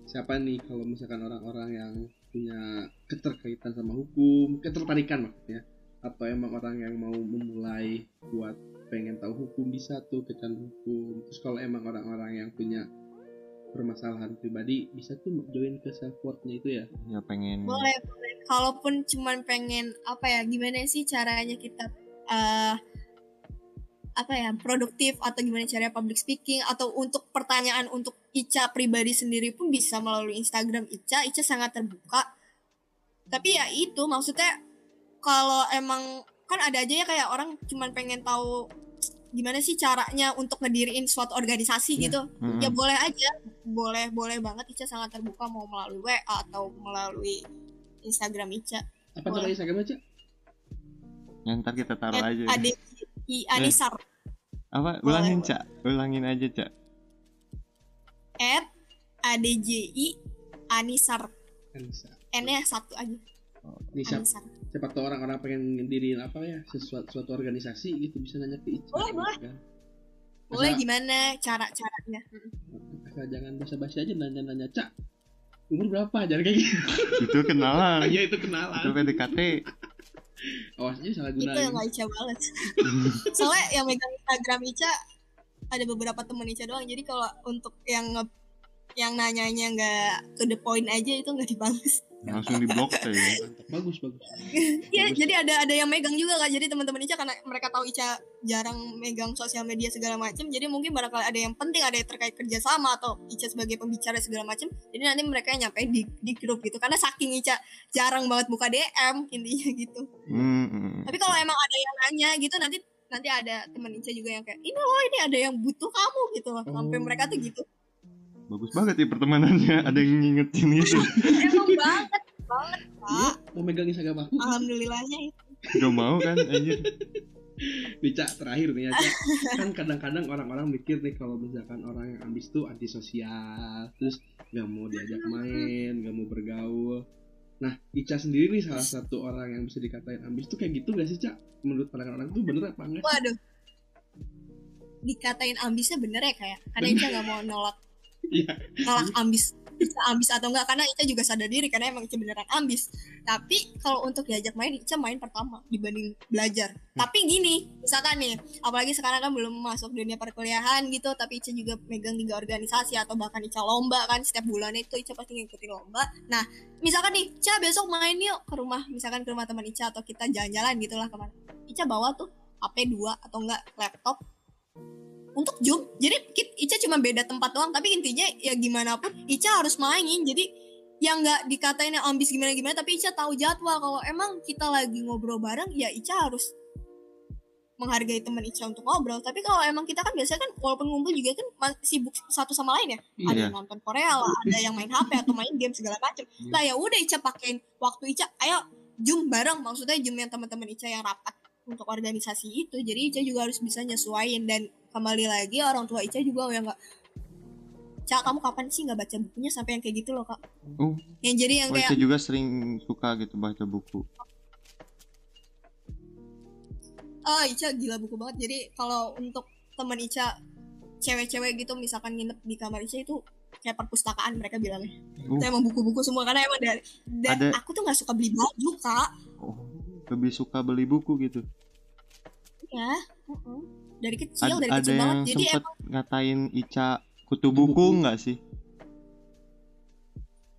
siapa nih kalau misalkan orang-orang yang punya keterkaitan sama hukum ketertarikan maksudnya atau emang orang yang mau memulai buat pengen tahu hukum bisa tuh ke candu hukum. Terus kalau emang orang-orang yang punya permasalahan pribadi bisa tuh join ke self worth-nya itu ya. Ya pengen boleh boleh. Kalaupun cuman pengen apa ya gimana sih caranya kita eh apa ya produktif atau gimana caranya public speaking atau untuk pertanyaan untuk Ica pribadi sendiri pun bisa melalui Instagram Ica. Ica sangat terbuka. Tapi ya itu maksudnya kalau emang kan ada aja ya kayak orang cuman pengen tahu gimana sih caranya untuk ngediriin suatu organisasi Iya. gitu. Mm-mm. ya boleh aja boleh boleh banget. Ica sangat terbuka mau melalui WA atau melalui Instagram Ica. Apa Boleh. namanya Instagram aja Ya, ntar kita taruh aja Ade I Anisar apa? Boleh, ulangin cak. Ulangin aja cak. At ADJI Anisar. Kan bisa N nya satu aja. Siapa, Anisar. Siapa tahu orang-orang pengen ngedirin apa ya sesuatu suatu organisasi gitu bisa nanya ke Ica. Boleh, boleh. kan. boleh gimana cara caranya asal jangan basa-basi aja nanya-nanya cak. Umur berapa? Jangan kayak gitu. Itu kenalan. Iya itu itu kenalan PDKT awas aja salah itu gunain. yang gak Ica banget. Soalnya yang megang Instagram Ica ada beberapa temen Ica doang. Jadi kalau untuk yang yang nanyanya nggak to the point aja itu nggak dibalas langsung diblok tuh ya bagus bagus Iya, Bagus. jadi ada ada yang megang juga kak. Jadi teman-teman Ica karena mereka tahu Ica jarang megang sosial media segala macam, jadi mungkin barangkali ada yang penting, ada yang terkait kerjasama atau Ica sebagai pembicara segala macam. Jadi nanti mereka yang nyampe di di grup gitu. Karena saking Ica jarang banget buka DM intinya gitu. Hmm, hmm. Tapi kalau emang ada yang nanya gitu nanti nanti ada teman Ica juga yang kayak ini loh ini ada yang butuh kamu gitu loh. Sampai Oh. mereka tuh gitu. Bagus banget ya pertemanannya ada yang ngingetin itu Emang banget banget Iya, kak. mau megang Instagram aku Alhamdulillahnya itu. gak mau kan anjir Bica terakhir nih ya Cak. kan kadang-kadang orang-orang mikir nih kalau misalkan orang yang ambis tuh antisosial terus nggak mau diajak main nggak mau bergaul nah Ica sendiri nih salah satu orang yang bisa dikatain ambis tuh kayak gitu gak sih Cak menurut pandangan orang tuh bener apa enggak Waduh. Dikatain ambisnya bener ya kayak. Karena Ica nggak mau nolak Iya. nolak ambis Ica ambis atau enggak karena Ica juga sadar diri karena emang Ica beneran ambis. Tapi kalau untuk diajak main Ica main pertama dibanding belajar. Tapi gini, misalkan nih, apalagi sekarang kan belum masuk dunia perkuliahan gitu, tapi Ica juga megang tiga organisasi atau bahkan Ica lomba kan setiap bulan itu Ica pasti ngikutin lomba. Nah, misalkan nih, Ica besok main yuk ke rumah, misalkan ke rumah teman Ica atau kita jalan-jalan gitulah ke mana. Ica bawa tuh HP 2 atau enggak laptop untuk Zoom. Jadi Ica cuma beda tempat doang, tapi intinya ya gimana pun Ica harus mainin. Jadi yang nggak dikatain yang ambis gimana gimana, tapi Ica tahu jadwal. Kalau emang kita lagi ngobrol bareng, ya Ica harus menghargai teman Ica untuk ngobrol. Tapi kalau emang kita kan biasanya kan walaupun ngumpul juga kan sibuk satu sama lain ya. Ada Iya. yang nonton Korea lah, ada yang main HP atau main game segala macem. Iya. Lah ya udah Ica pakein waktu Ica, ayo Zoom bareng. Maksudnya Zoom yang teman-teman Ica yang rapat untuk organisasi itu. Jadi Ica juga harus bisa nyesuaiin dan kembali lagi orang tua Ica juga yang nggak Cak, kamu kapan sih nggak baca bukunya? Sampai yang kayak gitu loh kak? oh. Yang jadi yang oh, kayak Ica juga sering suka gitu baca buku. Oh Ica gila buku banget. Jadi kalau untuk teman Ica cewek-cewek gitu misalkan nginep di kamar Ica itu kayak perpustakaan mereka bilangnya. Uh. itu emang buku-buku semua karena emang dari dan Ada- aku tuh nggak suka beli baju kak. Oh lebih suka beli buku gitu. Ya mm-mm. Dari kecil ada, dari ada kecil banget. yang jadi sempet emang ngatain Ica kutu buku nggak sih?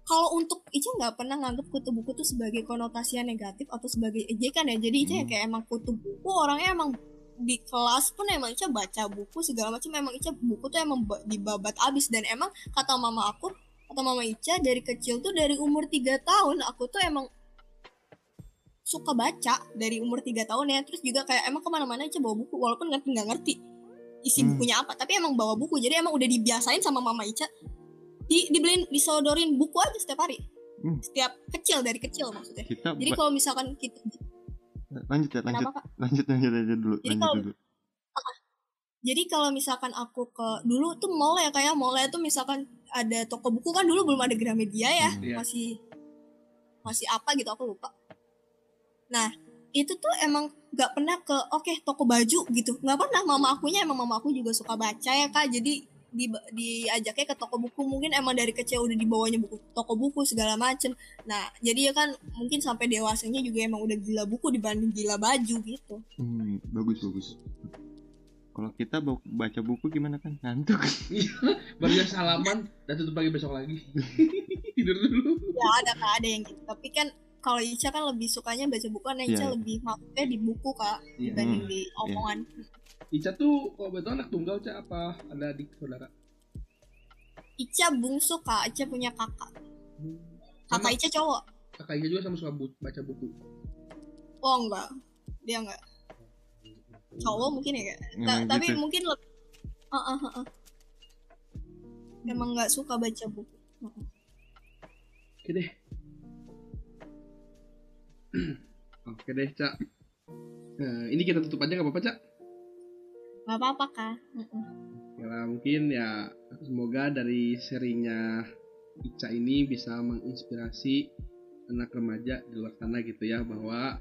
Kalau untuk Ica nggak pernah nganggap kutu buku tuh sebagai konotasi yang negatif atau sebagai ejekan ya. Jadi Ica ya Hmm. kayak emang kutu buku orangnya emang di kelas pun emang Ica baca buku segala macam. Emang Ica buku tuh emang ba- dibabat abis. Dan emang kata mama aku kata mama Ica dari kecil tuh dari umur 3 tahun aku tuh emang suka baca dari umur 3 tahun ya. Terus juga kayak emang ke mana-mana Ica bawa buku walaupun ngerti nggak ngerti isi Hmm. bukunya apa. Tapi emang bawa buku jadi emang udah dibiasain sama mama Ica. Di dibeliin disodorin buku aja setiap hari. Hmm. setiap kecil dari kecil maksudnya. Kita jadi kalau misalkan kita lanjut ya lanjut. Kenapa lanjut lanjut aja dulu Jadi lanjut kalau- dulu. Jadi kalau misalkan aku ke dulu tuh mall ya kayak mall tuh misalkan ada toko buku kan dulu belum ada Gramedia ya. Hmm. Iya. masih masih apa gitu aku lupa nah itu tuh emang nggak pernah ke oke toko baju gitu. Nggak pernah. Mama akunya emang mama aku juga suka baca ya kak. Jadi di diajaknya ke toko buku. Mungkin emang dari kecil udah dibawanya buku toko buku segala macem. Nah jadi ya kan mungkin sampai dewasanya juga emang udah gila buku dibanding gila baju gitu. Hmm, bagus bagus. Kalau kita baca buku gimana kan ngantuk. Baru ya salaman dan tutup lagi besok lagi. Tidur dulu. Ya ada kak. Ada yang gitu. Tapi kan kalau Ica kan lebih sukanya baca buku karena Ica Iya. lebih masuknya di buku kak Iya. dibanding Hmm, di omongan. Ica tuh kalau betul anak tunggal Ca apa? Ada adik saudara? Ica bungsu kak. Ica punya kakak. Sama kakak Ica cowok. kakak Ica juga sama suka bu- baca buku. Oh enggak. Dia enggak. Cowok mungkin ya kak? Ta- Emang tapi gitu. mungkin lebih Ah, ah, ah, ah. emang nggak suka baca buku. Heeh. oke deh oke deh Ca Nah, ini kita tutup aja nggak apa-apa Ca nggak apa-apa kak Heeh. Ya lah, mungkin ya semoga dari sharingnya Ica ini bisa menginspirasi anak remaja di luar sana gitu ya bahwa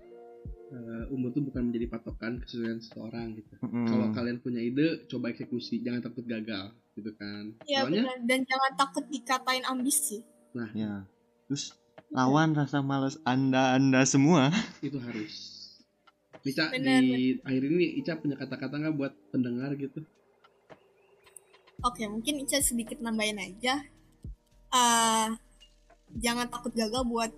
eh, umur itu bukan menjadi patokan kesuksesan seseorang gitu. Mm-mm. Kalau kalian punya ide, coba eksekusi, jangan takut gagal gitu kan. ya Soalnya benar dan jangan takut dikatain ambisi ya terus lawan rasa malas anda anda semua itu harus. Ica Benar, di akhir ini Ica punya kata-kata nggak buat pendengar gitu? Oke, mungkin Ica sedikit nambahin aja. eh jangan takut gagal buat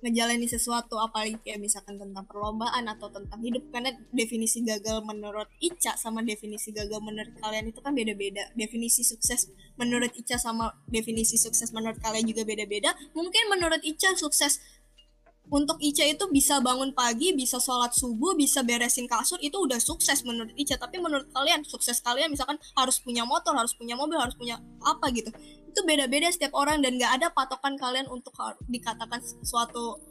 ngejalani sesuatu apalagi kayak misalkan tentang perlombaan atau tentang hidup karena definisi gagal menurut Ica sama definisi gagal menurut kalian itu kan beda-beda. Definisi sukses menurut Ica sama definisi sukses menurut kalian juga beda-beda. Mungkin menurut Ica sukses untuk Ica itu bisa bangun pagi, bisa sholat subuh, bisa beresin kasur itu udah sukses menurut Ica. Tapi menurut kalian sukses kalian misalkan harus punya motor, harus punya mobil, harus punya apa gitu. Itu beda-beda setiap orang dan nggak ada patokan kalian untuk dikatakan suatu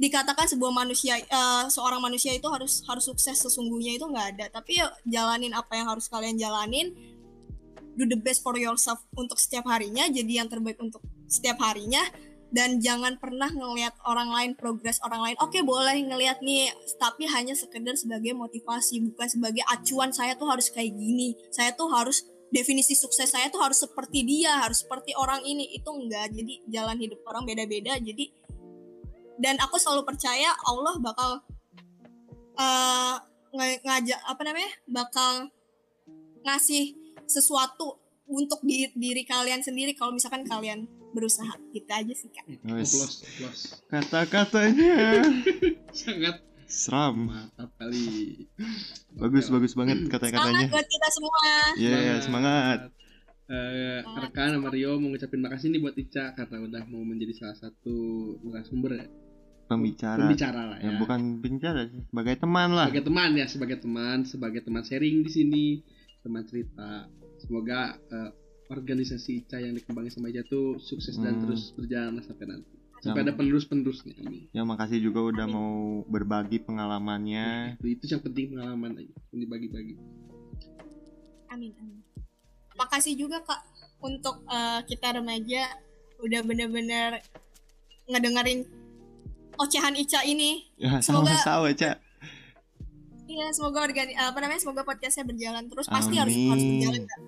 dikatakan sebuah manusia eh, seorang manusia itu harus harus sukses sesungguhnya itu nggak ada. Tapi ya jalanin apa yang harus kalian jalanin. Do the best for yourself untuk setiap harinya, jadi yang terbaik untuk setiap harinya dan jangan pernah ngelihat orang lain progres orang lain oke boleh ngelihat nih tapi hanya sekedar sebagai motivasi bukan sebagai acuan saya tuh harus kayak gini saya tuh harus definisi sukses saya tuh harus seperti dia harus seperti orang ini. Itu enggak jadi jalan hidup orang beda-beda jadi dan aku selalu percaya Allah bakal eh nge- ngajak apa namanya bakal ngasih sesuatu untuk diri, diri kalian sendiri kalau misalkan kalian berusaha. Gitu aja sih kak. Kata-katanya. Sangat seram mantap kali. bagus Oke, bagus banget semangat kata-katanya buat kita semua ya ya semangat Eh, Semangat. rekan sama Rio mau ngucapin makasih nih buat Ica karena udah mau menjadi salah satu narasumber ya. pembicara pembicara lah ya. ya bukan bicara sih sebagai teman lah sebagai teman ya, sebagai teman, sebagai teman sharing di sini, teman cerita. Semoga eh, organisasi Ica yang dikembangin sama Ica tuh sukses dan Hmm. terus berjalan sampai nanti. Sampai ada penerus-penerusnya. Amin. ya makasih juga udah Amin. mau berbagi pengalamannya Itu, itu yang penting pengalaman aja, yang dibagi-bagi. amin amin makasih juga kak untuk eh, kita remaja udah bener-bener ngedengerin ocehan Ica ini ya Semoga- sama-sama cak Iya, semoga organi apa namanya? Semoga podcastnya berjalan terus. Pasti harus harus berjalan. Kak.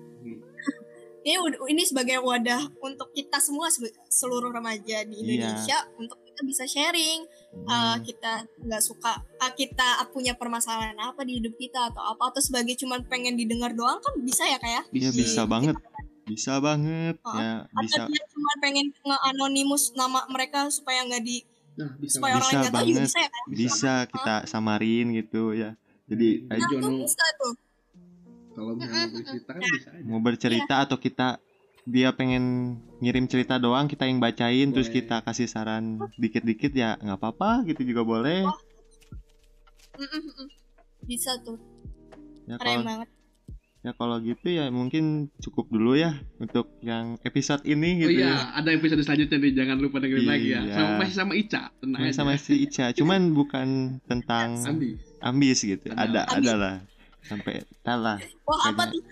Ini ini sebagai wadah untuk kita semua seluruh remaja di Iya. Indonesia untuk kita bisa sharing. Uh, kita nggak suka uh, kita punya permasalahan apa di hidup kita atau apa atau sebagai cuman pengen didengar doang kan bisa ya kayak Iya Bisa. bisa banget bisa banget Oh, ya atau bisa dia cuma pengen nge-anonimus nama mereka supaya nggak di Nah, bisa supaya orang Bisa lain nggak tahu juga banget. bisa ya kan bisa kita samarin gitu ya jadi Nah, Jono. bisa tuh kalau mau bercerita kan bisa aja. mau bercerita atau kita dia pengen ngirim cerita doang kita yang bacain terus Boleh. kita kasih saran dikit-dikit ya nggak apa-apa gitu juga boleh mm, mm. bisa tuh ya keren kalau banget ya kalau gitu ya mungkin cukup dulu ya untuk yang episode ini Oh gitu iya, ya ada episode selanjutnya nih, jangan lupa dengerin lagi ya. Iya. Sama, masih sama Ica, tenang aja. sama si Ica cuman bukan tentang Andi. ambis gitu Ada. ada Ambis. ada lah sampai talah wah apa tuh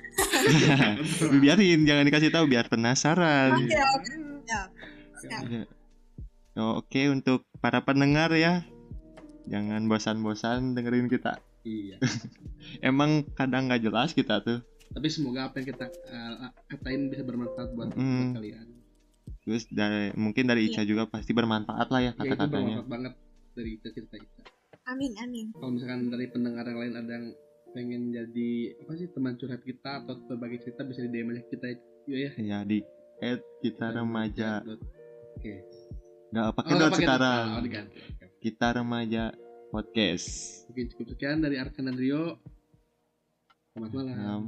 biarin jangan dikasih tahu biar penasaran oke oke ya Siap. Ya. Oh, Oke untuk para pendengar ya jangan bosan-bosan dengerin kita Iya. emang kadang nggak jelas kita tuh Tapi semoga apa yang kita uh, katain bisa bermanfaat buat, buat Hmm. kalian. terus dari mungkin dari Ica juga pasti bermanfaat lah ya Ya itu kata-katanya bermanfaat banget dari kita cerita kita. amin amin Kalau misalkan dari pendengar yang lain ada yang pengen jadi apa sih teman curhat kita atau berbagi cerita bisa di DM aja kita yuk ya. ya di at kita remaja Oke. nggak pakai Oh, dot nggak pakai sekarang dot. Oh, diganti. Oke. kita remaja podcast Mungkin cukup sekian dari Arkan dan Rio. Selamat malam. Um,